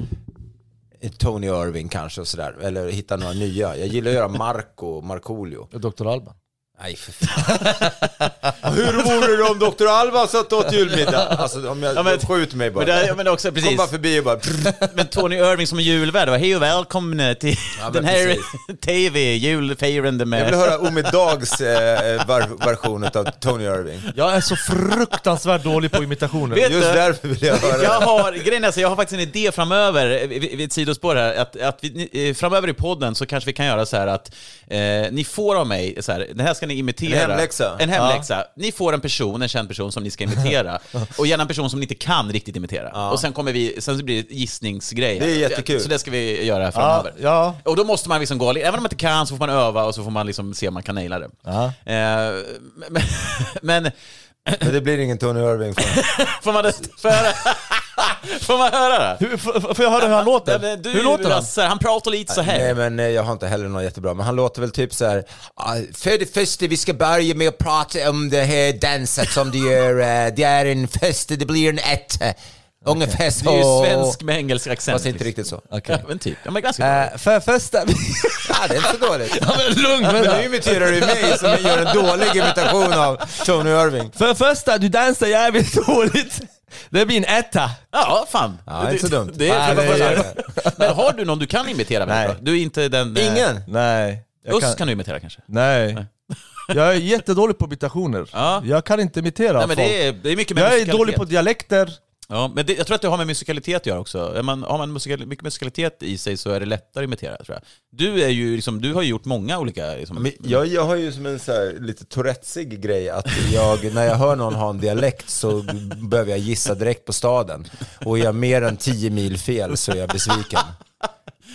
Tony Irving kanske och sådär. Eller hitta några nya. Jag gillar att göra Marco, Markoolio. Dr. Alban. Nej för fan. *laughs* Hur vore det om Dr. Alba satt och åt julmiddag? Alltså om jag, Ja, men- skjut mig bara. Men, det, men också Kom precis. bara förbi och bara... *laughs* Men Tony Irving som julvärd, var hej och välkomna till Ja, den här precis. *laughs* TV, julfirande med... Jag vill höra Omedags eh, var, version av Tony Irving. Jag är så fruktansvärt dålig på imitationer. Vet Just du? därför vill jag höra. Jag har, grejen är så jag har faktiskt en idé framöver, eh, vid ett sidospår här, att, att vi, eh, framöver i podden så kanske vi kan göra så här att eh, ni får av mig, så här, det här ska ni imitera. En hemläxa. En hemläxa. Ni får en person, en känd person som ni ska imitera, *laughs* och gärna en person som ni inte kan riktigt imitera. Och sen kommer vi, sen blir det gissningsgrej. Det är jättekul. Så det ska vi göra Ja, framöver. ja. Och då måste man liksom gå, även om man inte kan så får man öva och så får man liksom se om man kan naila det. Ja. Eh, men, *laughs* men Men det blir ingen Tony Irving. För. *laughs* får man det? Får jag höra? *laughs* Får man höra det? Hur, får får jag höra hur han låter? Nej, Du, hur låter han? Lasse, han pratar lite så här. Nej men eh, jag har inte heller något jättebra, men han låter väl typ så här. "Ah, För det första, vi ska börja med att prata om det här danset som du gör. eh, Det är en fest, det blir en ett. Ungefär så. Det är ju svensk med engelsk accent. Fast inte riktigt så. Ja, men typ. Ja, men ganska. Eh, för första... *laughs* Ja, det är inte så dåligt. ja, men lugn Men nu imiterar du mig som gör en dålig imitation av Tony Irving. För det första, du dansar jävligt *laughs* dåligt. Det blir en etta. Ja, fan. Ja, inte så dumt. Det, är, Nej, det Men har du någon du kan imitera Nej. bra? Du är inte den... eh, Ingen? Nej. Jag Uss kan... du imitera kanske? Nej. *laughs* Jag är jättedålig på imitationer. Ja. Jag kan inte imitera Nej, men folk. det är, det är mycket Jag är dålig på dialekter. Ja, men det, jag tror att det har med musikalitet att göra också. Är man, har man musikal, mycket musikalitet i sig så är det lättare att imitera, tror jag. Du, är ju, liksom, du har ju gjort många olika... Liksom, Men jag, jag har ju som en så här, lite tourettesig grej att jag, när jag hör någon ha en dialekt så behöver jag gissa direkt på staden. Och är jag mer än tio mil fel så är jag besviken.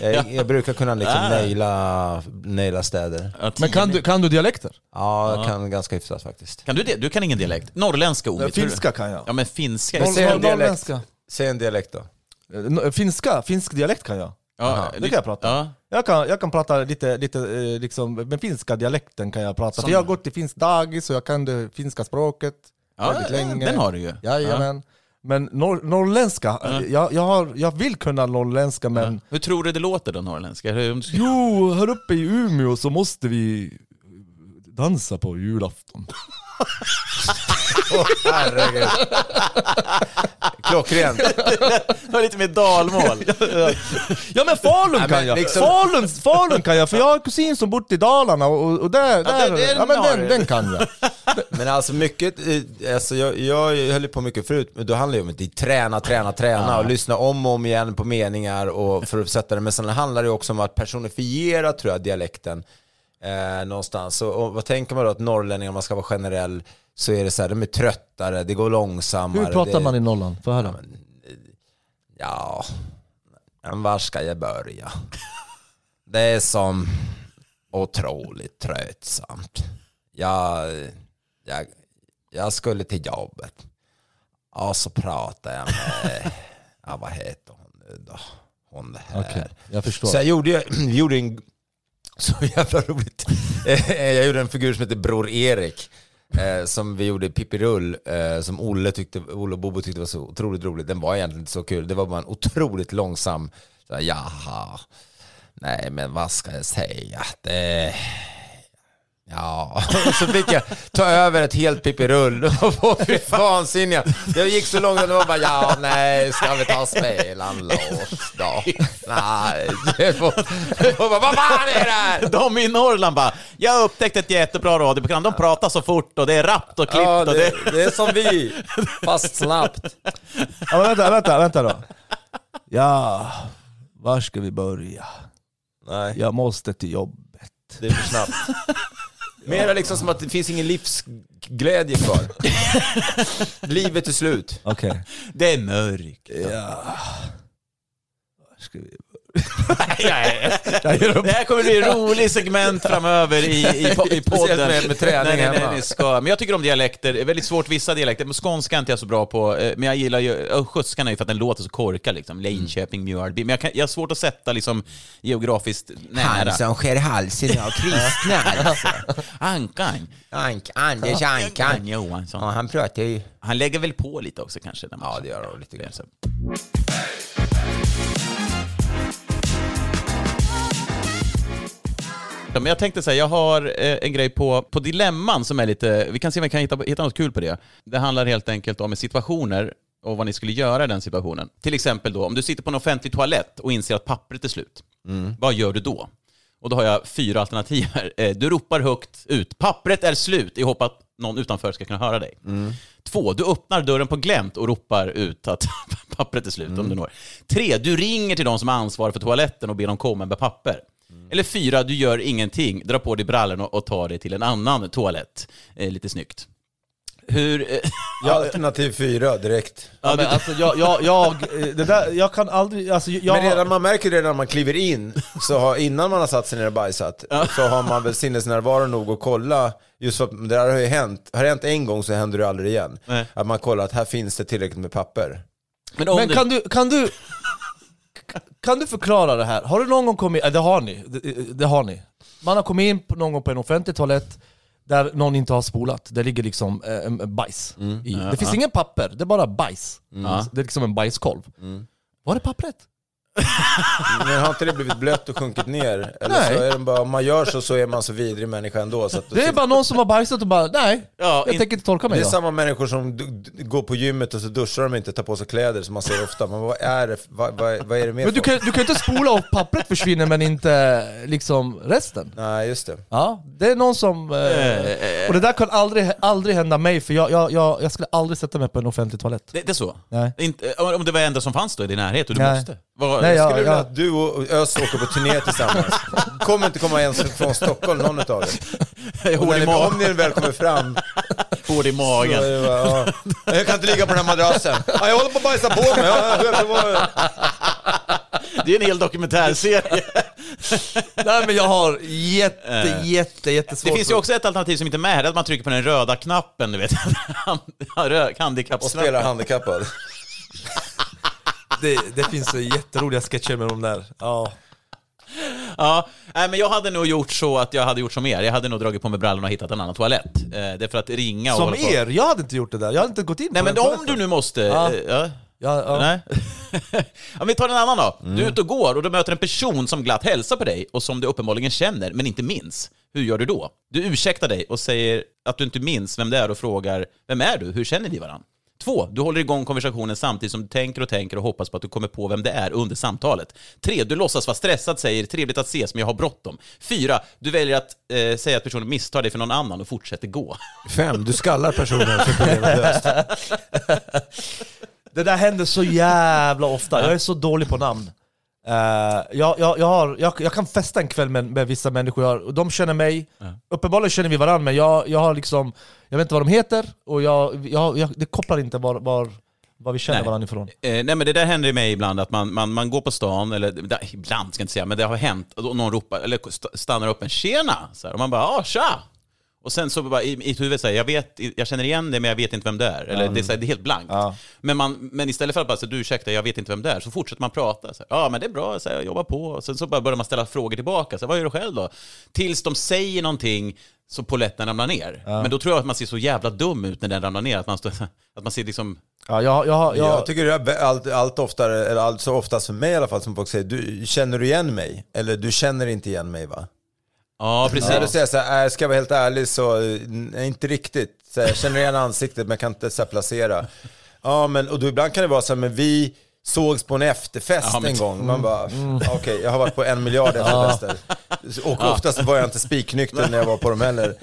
Jag, jag brukar kunna liksom Ah. naila, naila städer. Ja, Men kan du, kan du dialekter? Ja, jag kan ganska hyfsat faktiskt. Kan du det? Du kan ingen dialekt? Norrländska ord? Ja, finska kan jag. Ja men finska? Noll- Säg en dialekt. norrländska. Säg en dialekt då. Eh, no- Finska, finsk dialekt kan jag. Ja, det kan jag prata. Ja. Jag kan, jag kan prata lite, lite eh, liksom, med finska dialekten kan jag prata. Som- För jag har gått i finsk dagis och jag kan det finska språket Ja, väldigt ja, länge. den har du ju. Jajamän. Men norr, norrländska, eh, jag, jag, har, jag vill kunna norrländska men Hur tror du det låter då, norrländska? Hur- Jo, här uppe i Umeå så måste vi dansa på julafton. Herregud. Klockrent. Det var lite mer dalmål. Ja men Falun men kan jag! liksom- Falun, Falun kan jag, för jag har en kusin som bott i Dalarna och, och där, där det- det ja, men har den, du. den kan jag. Men alltså mycket, eh, alltså jag, jag höll ju på mycket förut, men då handlar det ju om att träna, träna, träna och lyssna om och om igen på meningar och för att sätta det. Men sen handlar det ju också om att personifiera tror jag dialekten eh, någonstans. Och, och vad tänker man då att norrlänningar, om man ska vara generell, så är det så här, de är tröttare, det går långsammare. Hur pratar det, man i Norrland? Få höra. Ja, men var ska jag börja? Det är som otroligt tröttsamt. Jag, jag, jag skulle till jobbet. Och så pratade jag med, ja vad heter hon nu då? Hon det här. Okej, jag förstår. Så jag gjorde, *clears throat* gjorde en, så *laughs* jävla roligt. Eh, jag gjorde en figur som heter Bror Erik. Eh, som vi gjorde i Pippi Rull, eh, som Olle, tyckte, Olle och Bobo tyckte var så otroligt roligt. Den var egentligen inte så kul. Det var bara en otroligt långsam, så här, jaha, nej men vad ska jag säga? Det... Ja, och *laughs* så fick jag ta över ett helt Pippi Rull. Det *laughs* var fy vansinniga. Det gick så långt att det var bara, ja nej, ska vi ta och spela en låt då? Nej, det var, det var bara, vad fan är det här? De i Norrland bara, jag har upptäckt ett jättebra radioprogram, de pratar så fort och det är rappt och klippt Ja, och det... det, det är som vi, fast snabbt. Ja, men vänta, vänta, vänta då. Ja, var ska vi börja? Nej, Jag måste till jobbet. det är för snabbt. Mera liksom som att det finns ingen livsglädje kvar. *laughs* Livet är slut. Okej. Det är mörkt. Ja. Ska vi Det här kommer bli en rolig segment framöver i, i, i *laughs* podden. Med- med träning nej, nej, nej, ni ska. Men jag tycker om dialekter, det är väldigt svårt vissa dialekter, men skånska är inte jag så bra på. Eh, Men jag gillar ju, östgötskan är ju för att den låter så korkad liksom. Linköping, Mjölby. Men jag, kan, jag har svårt att sätta liksom geografiskt nära. skär halsen av kristna alltså. *laughs* Ankan. Ank, Anders Ankan. Johansson. Ja, han pratar ju... Han lägger väl på lite också kanske? Ja, det gör han lite grann. Men jag tänkte säga, jag har eh, en grej på, på dilemman som är lite, vi kan se om vi kan hitta, hitta något kul på det. Det handlar helt enkelt om situationer och vad ni skulle göra i den situationen. Till exempel då, om du sitter på en offentlig toalett och inser att pappret är slut. Vad gör du då? Och då har jag fyra alternativ här. *laughs* Eh, Du ropar högt ut, pappret är slut, i hopp att någon utanför ska kunna höra dig. Två, du öppnar dörren på glänt och ropar ut att *laughs* pappret är slut om du når. Tre, du ringer till de som är ansvariga för toaletten och ber dem komma med papper. Eller fyra, du gör ingenting, drar på dig brallorna och tar dig till en annan toalett. Eh, lite snyggt. Hur... eh, *laughs* Ja, alternativ fyra direkt. Ja, men alltså, jag, jag, jag, eh, det där, jag kan aldrig... Alltså, jag, Men redan, man märker redan när man kliver in, så har, innan man har satt sig ner och bajsat, så har man väl sinnesnärvaro nog att kolla, just för att det där har ju hänt, har det hänt en gång så händer det aldrig igen. Nej. Att man kollar att här finns det tillräckligt med papper. Men Men du... kan du, kan du... Kan du förklara det här? Har du någon gång kommit... äh, Det har ni. Det, det har ni. Man har kommit in på, någon gång på en offentlig toalett där någon inte har spolat. Det ligger liksom eh, en bajs i. Det finns ingen papper, det är bara bajs. Det är liksom en bajskolv. Var är pappret? *laughs* Men har inte det blivit blött och sjunkit ner? Eller Nej. så är det bara, om man gör så så är man så vidrig människa ändå. Så att, Det är bara någon som har bajsat och bara nej, Ja, jag in- tänker inte torka mig det är då. samma människor som går på gymmet och så duschar de inte, tar på sig kläder som man ser ofta. Men vad är det, vad, vad, vad är det mer Men du kan, du kan inte spola och pappret försvinner men inte liksom resten. Nej, just det. Ja, det är någon som... Eh, och det där kan aldrig, aldrig hända mig för jag, jag, jag, jag skulle aldrig sätta mig på en offentlig toalett. Det, det är så? Nej. Inte, om det var det enda som fanns då i din närhet och du Nej. måste? Vad, Nej, jag- Skulle vilja jag- att du och Ös åker på turné tillsammans. Kommer inte komma ens från Stockholm, någon utav er. Och i om ni väl kommer fram, Hål i så magen. är det bara, ja. Jag kan inte ligga på den här madrassen. Ja, jag håller på att bajsa på mig. Hade ju en hel dokumentärserie. Nej men jag har jätte, jätte, jättesvårt Det finns ju också ett alternativ som inte är med här, det är att man trycker på den röda knappen, du vet. *laughs* Och Handikappknappen. spelar handikappad. Det, det finns så jätteroliga sketcher med de där. Ja. Ja, nej, men jag hade nog gjort så att jag hade gjort som er. Jag hade nog dragit på mig brallorna och hittat en annan toalett. Eh, det är för att ringa och Som hålla på. er, jag hade inte gjort det där. Jag hade inte gått in Nej på men den om toaletten. du nu måste... Ja. eh, Ja. Ja, ja. Nej. *laughs* ja, vi tar en annan då. Mm. Du är ute och går och du möter en person som glatt hälsar på dig och som du uppenbarligen känner men inte minns. Hur gör du då? Du ursäktar dig och säger att du inte minns vem det är och frågar Vem är du? Hur känner ni varandra? Två, du håller igång konversationen samtidigt som du tänker och tänker och hoppas på att du kommer på vem det är under samtalet. Tre, du låtsas vara stressad, säger trevligt att ses men jag har bråttom. Fyra, du väljer att eh, säga att personen misstar dig för någon annan och fortsätter gå. Fem, du skallar personen så problemet löst. Det där händer så jävla ofta, jag är så dålig på namn. Eh, jag, jag, jag, har, jag, jag kan festa en kväll med, med vissa människor, jag, och de känner mig, uppenbarligen känner vi varandra men jag, jag har liksom, jag vet inte vad de heter, och jag, jag, det kopplar inte var, var, var vi känner Nej. varandra ifrån. Eh, nej men det där händer ju mig ibland, att man, man, man går på stan, eller ibland ska jag inte säga, men det har hänt, och någon ropar, eller st- stannar upp en ”tjena” så här, och man bara ”ah, tja”. Och sen så bara i, i huvudet säger jag vet, jag känner igen det men jag vet inte vem det är. Eller det, är, så här, det är helt blankt. Men, man, men istället för att bara säga du ursäkta, jag vet inte vem det är, så fortsätter man prata. Så här, Ja men det är bra, så här, jag jobbar på. Och sen så bara börjar man ställa frågor tillbaka. Så här, Vad gör du själv då? Tills de säger någonting så polletten ramlar ner. Men då tror jag att man ser så jävla dum ut när den ramlar ner. Att man, står, *laughs* att man ser liksom Ja, jag, jag, jag, Jag tycker det är allt, allt oftare, eller allt så oftast för mig i alla fall, som folk säger, du, känner du igen mig? Eller du känner inte igen mig va? Ja, precis. När du säger så här, äh, ska jag vara helt ärlig så, eh, nej, inte riktigt. Så jag känner igen ansiktet men kan inte så placera. Ja, men och då ibland kan det vara så här, men vi sågs på en efterfest Ja, men- en gång. Man bara, okej, jag har varit på en miljard efterfester. Och oftast var jag inte spiknykter när jag var på dem heller.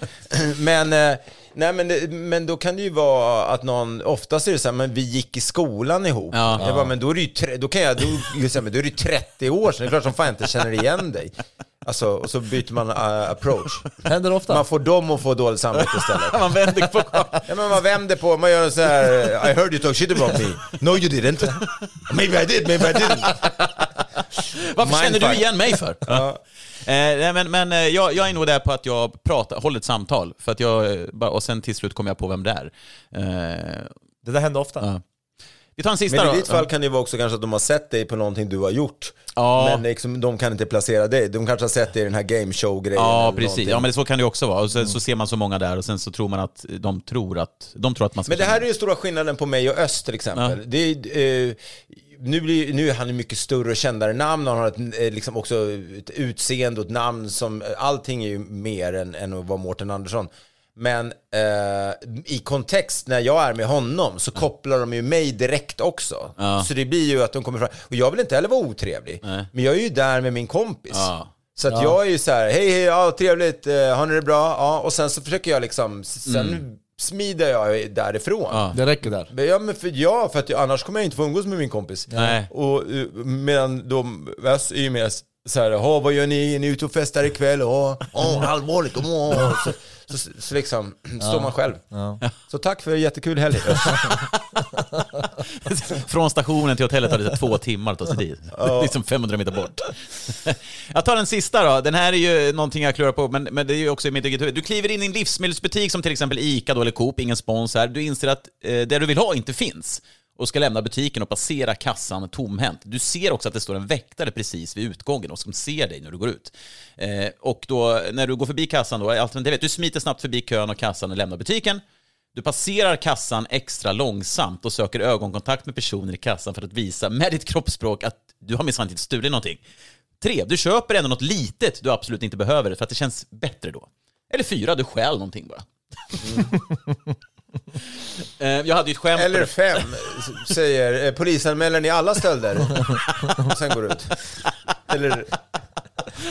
Men, eh, nej, men, det- men då kan det ju vara att någon, oftast är det så här, men vi gick i skolan ihop. Ja. Jag bara, men då är det ju, tre- då kan jag, då, säga, men då är det ju 30 år sedan, det är klart som fan jag inte känner igen dig. Alltså, och så byter man uh, approach. händer ofta. Man får dem att få dåligt samvete istället. *laughs* man vänder på Ja, men man vänder på, man gör så här. I heard you talk shit about me. No you didn't. *laughs* Maybe I did, maybe I didn't. Varför känner du Mindfuck. igen mig för? Eh, men men eh, jag, jag är nog där på att jag pratar, håller ett samtal, för att jag, eh, och sen till slut kommer jag på vem det är. Eh, Det där händer ofta. ja. Vi tar en sista Men då. i ditt fall kan det ju vara också kanske att de har sett dig på någonting du har gjort. Ja. Men liksom, de kan inte placera dig. De kanske har sett dig i den här gameshow-grejen. Ja, precis. någonting. Ja, men så kan det också vara. Och sen så ser man så många där och sen så tror man att de tror att, de tror att man ska Men det här känna- är ju stora skillnaden på mig och Öst till exempel. Det är, eh, nu, blir, nu är han mycket större och kändare namn och han har ett, eh, liksom också ett utseende och ett namn som, allting är ju mer än, än att vara Mårten Andersson. Men eh, i kontext när jag är med honom så kopplar de ju mig direkt också. Ja. Så det blir ju att de kommer fram. Och jag vill inte heller vara otrevlig. Nej. Men jag är ju där med min kompis. Ja. Så att jag är ju så här, hej hej, ja trevligt, eh, har ni det bra? Ja, och sen så försöker jag liksom, sen smider jag därifrån. Ja. Det räcker där. Men Ja, men för, ja, för att jag, annars kommer jag inte få umgås med min kompis. Nej. Och eh, medan de, Väs är ju mer så här, "Jaha, vad gör ni? Är ni ute och festar ikväll? Åh, åh allvarligt, åh. Så, så, så liksom *clears throat* står man själv. Så tack för en jättekul helg. *laughs* Från stationen till hotellet tar det två timmar att ta sig dit. liksom 500 meter bort. jag tar den sista då. Den här är ju någonting jag klurar på, men, men det är ju också i mitt eget huvud. Du kliver in i en livsmedelsbutik som till exempel ICA då, eller Coop, ingen spons här. Du inser att eh, det du vill ha inte finns och ska lämna butiken och passera kassan tomhänt. Du ser också att det står en väktare precis vid utgången och som ser dig när du går ut. Eh, och då, när du går förbi kassan då, är alternativet, du smiter snabbt förbi kön och kassan och lämnar butiken. Du passerar kassan extra långsamt och söker ögonkontakt med personen i kassan för att visa med ditt kroppsspråk att du har minsann inte stulit någonting. Tre, du köper ändå något litet du absolut inte behöver för att det känns bättre då. Eller fyra, du stjäl någonting bara. Mm. Jag hade ju ett skämt Eller fem, säger eh, polisanmäler ni alla stölder? Sen går det ut. Eller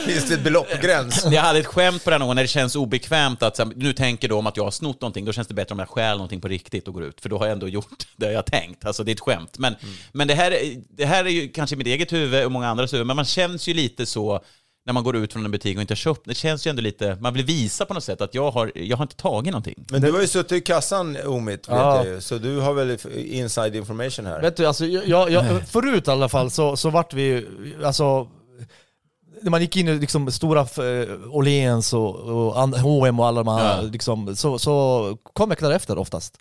finns det ett beloppgräns? Jag hade ett skämt på den någon när det känns obekvämt att här, nu tänker de att jag har snott någonting, då känns det bättre om jag stjäl någonting på riktigt och går ut, för då har jag ändå gjort *laughs* det jag tänkt. Alltså det är ett skämt. Men, men det, här, är- det här är ju kanske mitt eget huvud och många andras huvud, men man känns ju lite så när man går ut från en butik och inte har köpt. Det känns ju ändå lite, man vill visa på något sätt att jag har, jag har inte tagit någonting. Men du har ju suttit i kassan Omit, vet Ja. jag ju. Så du har väl inside information här? Vet du, alltså, jag, jag, förut i alla fall så, så vart vi, alltså, när man gick in i liksom stora eh, Åhléns och, och H&M och alla de här, Ja. liksom, så, så kom jag därefter oftast.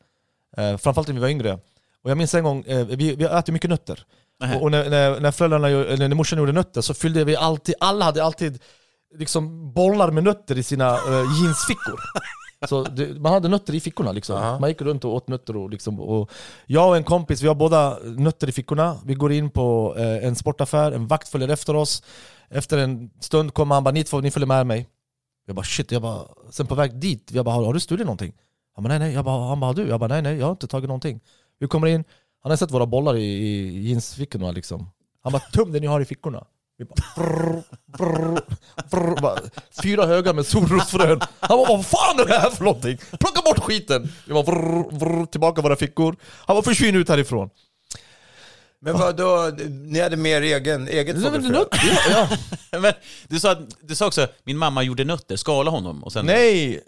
Eh, framförallt när vi var yngre. Och jag minns en gång, eh, vi, vi äter mycket nötter. Och, och när, när, när, föräldrarna, när morsan gjorde nötter så fyllde vi alltid, alla hade alltid liksom bollar med nötter i sina eh, jeansfickor. *laughs* Så det, man hade nötter i fickorna liksom. Aha. Man gick runt och åt nötter och, liksom, och jag och en kompis, vi har båda nötter i fickorna. Vi går in på eh, en sportaffär, en vakt följer efter oss. Efter en stund kommer han bara, ni två, ni följer med mig. Jag bara shit, jag bara, sen på väg dit, jag bara, har, har du stulit någonting? Han bara nej nej, jag bara, han bara har du? Jag bara nej nej, jag har inte tagit någonting. Vi kommer in, han har sett våra bollar i, i jeansfickorna liksom. Han bara tum det ni har i fickorna. Vi bara, brr, brr, brr, bara, fyra högar med solrosfrön. Han bara vad fan är det här för någonting? Plocka bort skiten! Vi bara brr, brr, tillbaka våra fickor. Han bara försvinn ut härifrån. Men vad då? ni hade mer egen, eget nötter? Ja, ja. *laughs* Men du sa, att- du sa också, min mamma gjorde nötter, skala honom och sen... Nej!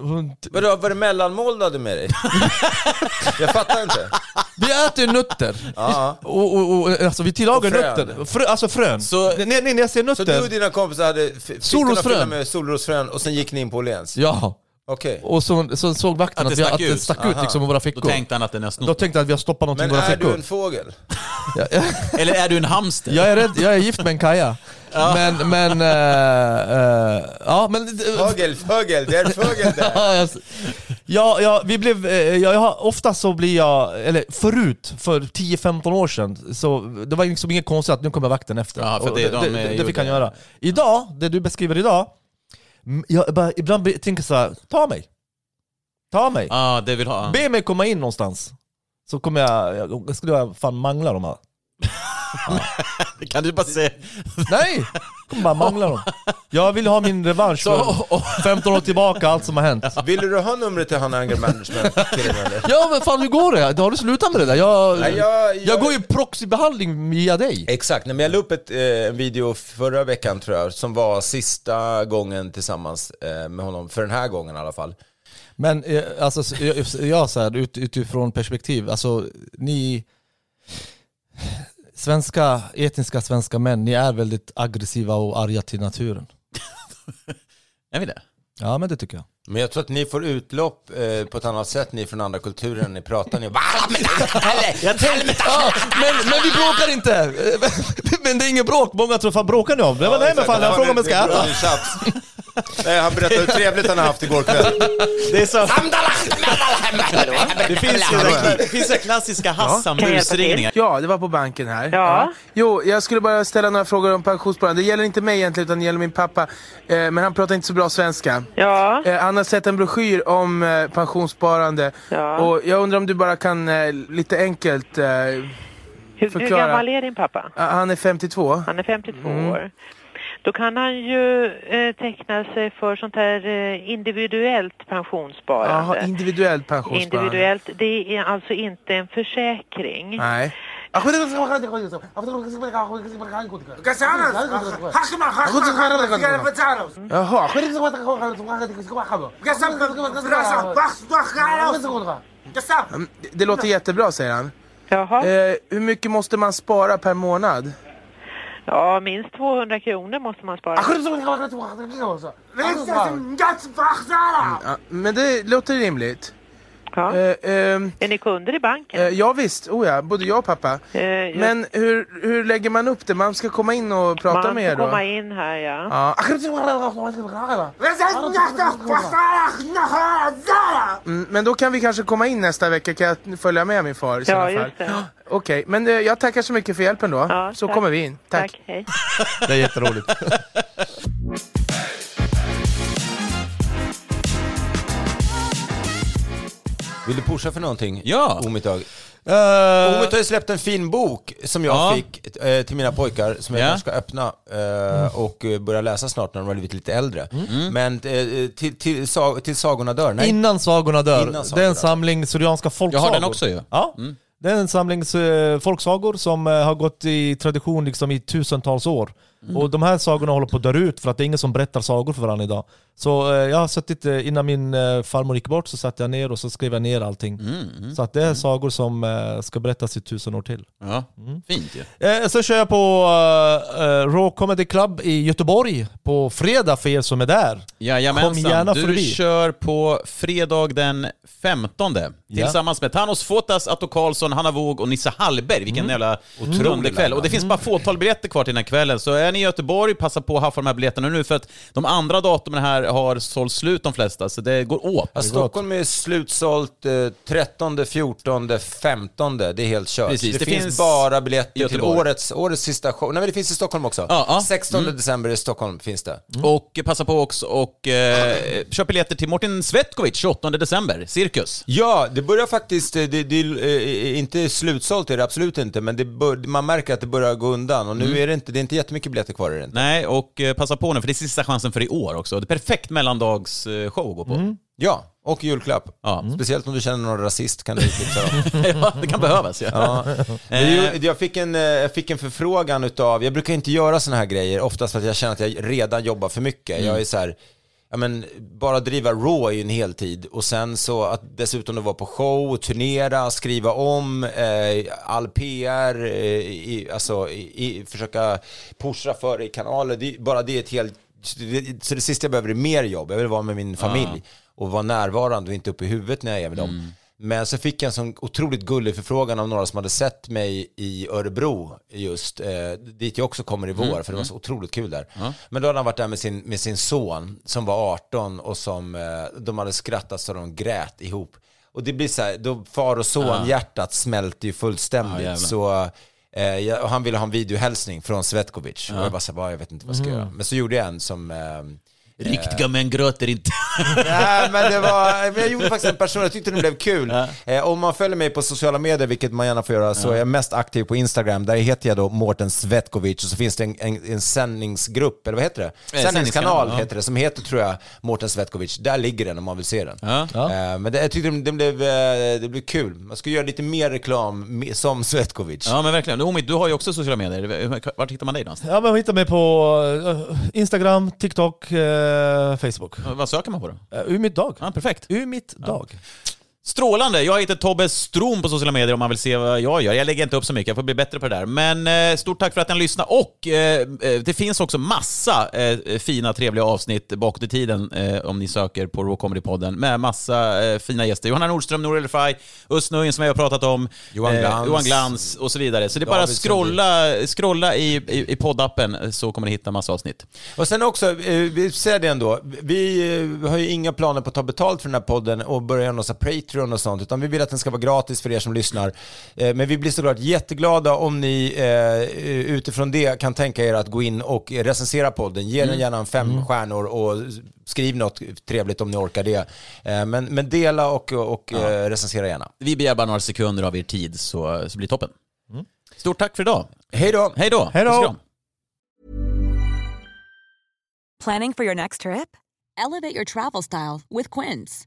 Hon, Vadå, var det mellanmål du hade med dig? *laughs* jag fattar inte. vi äter ju nötter. Ja. Och, och, och, alltså vi tillagar nötter. Frö, alltså frön. Så- nej, när jag Så nötter. du och dina kompisar hade fickorna fyllda med solrosfrön och sen gick ni in på Åhléns? Ja. Okej. Och så, så såg vakten Att att, det vi, stack att det ut. stack ut Aha. liksom i våra Då fickor. tänkte han att den har Då snott. tänkte jag att vi har stoppat någonting Men i våra är fickor. du en fågel? *laughs* Eller är du en hamster? Jag är rädd, jag är gift med en kaja. Men, men, eh, eh, ja men... Fågel, fågel, det är en fågel där. *laughs* Ja, jag- ja, ja, vi blev, eh, jag, jag, har- ofta så blir jag, eller förut, för 10-15 år sedan, så det var liksom inget konstigt att nu kommer vakten efter. Ja, för Och det det, de, det, det, gjorde. fick han göra. Idag, det du beskriver idag, mm, jag bara, ibland tänker så här, ta mig. Ta mig. Ja, det vill ha. Be mig komma in någonstans. Så kommer jag, jag, jag skulle jag fan mangla dem här. *laughs* Kan du bara säga... Nej! Jag kommer bara mangla dem. Jag vill ha min revansch för 15 år tillbaka, allt som har hänt. Vill du ha numret till han anger management? Ja men fan hur går det? Har du slutat med det där? Jag, Nej, jag- jag, jag- går ju proxybehandling via dig. Exakt, Nej, men jag la upp ett, eh, en video förra veckan tror jag, som var sista gången tillsammans eh, med honom, för den här gången i alla fall. Men eh, alltså, så- jag, jag så här, ut, utifrån perspektiv, alltså ni Svenska, etniska svenska män, ni är väldigt aggressiva och arga till naturen. *laughs* Är vi det? Ja men det tycker jag. Men jag tror att ni får utlopp eh, på ett annat sätt, ni från andra kulturer, ni pratar, ni bara *laughs* *laughs* Jag tänkte, ja, men, men vi bråkar inte! Men det är inget bråk, många tror fan bråkar ni om? Det var, nej men fan, jag frågar om jag ska äta. Nej, han berättade hur trevligt han har haft igår kväll. Det är så... Det finns ju det finns ju klassiska Hassan-busringningar. Ja, det var på banken här. Ja. Jo, jag skulle bara ställa några frågor om pensionssparande. Det gäller inte mig egentligen, utan det gäller min pappa. Eh, men han pratar inte så bra svenska. Ja. Eh, han har sett en broschyr om eh, pensionssparande. Ja. Och jag undrar om du bara kan lite enkelt... Eh, Hur, hur förklara. gammal är din pappa? han är 52. Han är 52 Mm. år. Då kan han ju eh, teckna sig för sånt här eh, individuellt pensionssparande. Jaha, individuellt pensionssparande. Individuellt, det är alltså inte en försäkring. Nej. Jaha. Mm, det- Det låter jättebra säger han. Jaha. Eh, hur mycket måste man spara per månad? Ja, minst 200 kronor måste man spara. Men det låter rimligt. Ja. Eh, ehm, Är ni kunder i banken? eh, ja visst, oh ja, både jag och pappa. Eh, Men hur, hur lägger man upp det? Man ska komma in och prata man med er då? komma in här, ja. Ja. Mm, men då kan vi kanske komma in nästa vecka, kan jag följa med min far i Ja, fall? just det. Okej, men eh, jag tackar så mycket för hjälpen då. Ja, så tack. kommer vi in. Tack. Tack, hej. Det är jätteroligt. *laughs* Vill du pusha för någonting? Ja. Omittag. Uh, Omit har ju släppt en fin bok som jag Ja. fick eh, till mina pojkar som jag Ja. kanske ska öppna eh, och eh, börja läsa snart när de har blivit lite äldre. Men eh, till, till, sag, till sagorna dör, nej. Innan sagorna dör. Innan det är sagorna en samling syrianska Jag folksagor. har den också ju. Ja. Mm. Det är en samling eh, folksagor som eh, har gått i tradition liksom i tusentals år. Och de här sagorna håller på att dö ut för att det är ingen som berättar sagor för varandra idag. Så eh, jag har suttit, eh, innan min eh, farmor gick bort så satt jag ner och så skrev jag ner allting. Så att det är sagor som eh, ska berättas i tusen år till. Ja, fint ju. Eh, sen kör jag på uh, Raw Comedy Club i Göteborg på fredag för er som är där. Jajamensan. Kom gärna du förbi. kör på fredag den 15 Ja. tillsammans med Thanos Fotas, Atto Karlsson, Hanna Wåg och Nisse Hallberg. Vilken Mm. jävla Otrolig rolig kväll. Och det finns bara fåtal biljetter kvar till den här kvällen, så är ni i Göteborg, passa på att haffa de här biljetterna nu för att de andra datumen här har sålt slut de flesta, så det går åt. Ja, Stockholm är slutsålt eh, 13, 14, 15. Det är helt kört. Precis, det, det finns, finns bara biljetter till Göteborg. årets, årets sista show. Nej men det finns i Stockholm också. Ja, ja. 16 Mm. december i Stockholm finns det. Och passa på också och eh, köp biljetter till Martin Svetkovic 28 december, Cirkus. Ja, det börjar faktiskt, eh, det, det är eh, inte slutsålt är det absolut inte, men det bör, man märker att det börjar gå undan och nu Mm. är det inte, det är inte jättemycket biljetter kvar är det inte. Nej, och eh, passa på nu för det är sista chansen för i år också. Det är perfekt mellandagsshow att gå på. Ja, och julklapp. Ja. Speciellt om du känner någon rasist kan du tipsa dem. *laughs* ja, det kan behövas. Ja. Ja. Jag fick, en, eh, jag fick en förfrågan utav, jag brukar inte göra såna här grejer, oftast för att jag känner att jag redan jobbar för mycket. Mm. Jag är så här, ja men bara driva Raw är ju en heltid och sen så att dessutom då vara på show, turnera, skriva om, eh, all PR, eh, i, alltså i, i, försöka pusha för i kanaler, det, bara det är ett helt, det, så det sista jag behöver är mer jobb, jag vill vara med min familj och vara närvarande och inte uppe i huvudet när jag är med dem. Mm. Men så fick jag en sån otroligt gullig förfrågan av några som hade sett mig i Örebro just, eh, dit jag också kommer i vår, Mm, för det var så otroligt kul där. Ja. Men då hade han varit där med sin, med sin son som var 18 och som eh, de hade skrattat så de grät ihop. Och det blir så här, då far och son-hjärtat smälter ju fullständigt. jävlar. så, eh, jag, han ville ha en videohälsning från Svetkovic. Och jag bara så här, "Va, jag vet inte vad jag ska göra. Men så gjorde jag en som... Eh, Riktiga män gråter inte. *laughs* Nej, men det var, men jag gjorde faktiskt en person, jag tyckte den blev kul. Eh, om man följer mig på sociala medier, vilket man gärna får göra, så är jag mest aktiv på Instagram. Där heter jag då Mårten Svetkovic och så finns det en, en, en sändningsgrupp, eller vad heter det? sändningskanal, Sändningskanal ja. heter det, som heter tror jag Mårten Svetkovic. Där ligger den om man vill se den. Ja. Eh, men det, jag tyckte den, den blev, eh, det blev kul. Man ska göra lite mer reklam som Svetkovic. Ja men verkligen. Omid, du har ju också sociala medier. Vart hittar man dig någonstans? Ja men hittar mig på eh, Instagram, TikTok, eh, Facebook. Vad söker man på då? Uh, Ur mitt dag. Ja, perfekt. Ur mitt dag. Strålande! Jag heter Tobbe Strom på sociala medier om man vill se vad jag gör. Jag lägger inte upp så mycket, jag får bli bättre på det där. Men eh, stort tack för att ni lyssnade och eh, eh, det finns också massa eh, fina trevliga avsnitt bakåt i tiden eh, om ni söker på Raw Comedy-podden med massa eh, fina gäster. Johanna Nordström, Nour El Fai, Özz som vi har pratat om, Johan Glans. Johan Glans och så vidare. Så det är bara David scrolla, scrolla i, i, i poddappen så kommer ni hitta massa avsnitt. Och sen också, vi säger det ändå, vi har ju inga planer på att ta betalt för den här podden och börja göra någon sån Patreon och sånt, utan vi vill att den ska vara gratis för er som lyssnar. Eh, Men vi blir såklart jätteglada om ni eh, utifrån det kan tänka er att gå in och recensera podden. Ge den gärna en fem stjärnor och skriv något trevligt om ni orkar det. Eh, Men, men dela och, och eh, recensera gärna. Vi begär bara några sekunder av er tid så, så blir det toppen. Stort tack för idag. Hej då! Hej då! Hej då! Planning for your next trip? Elevate your travel style with Quince.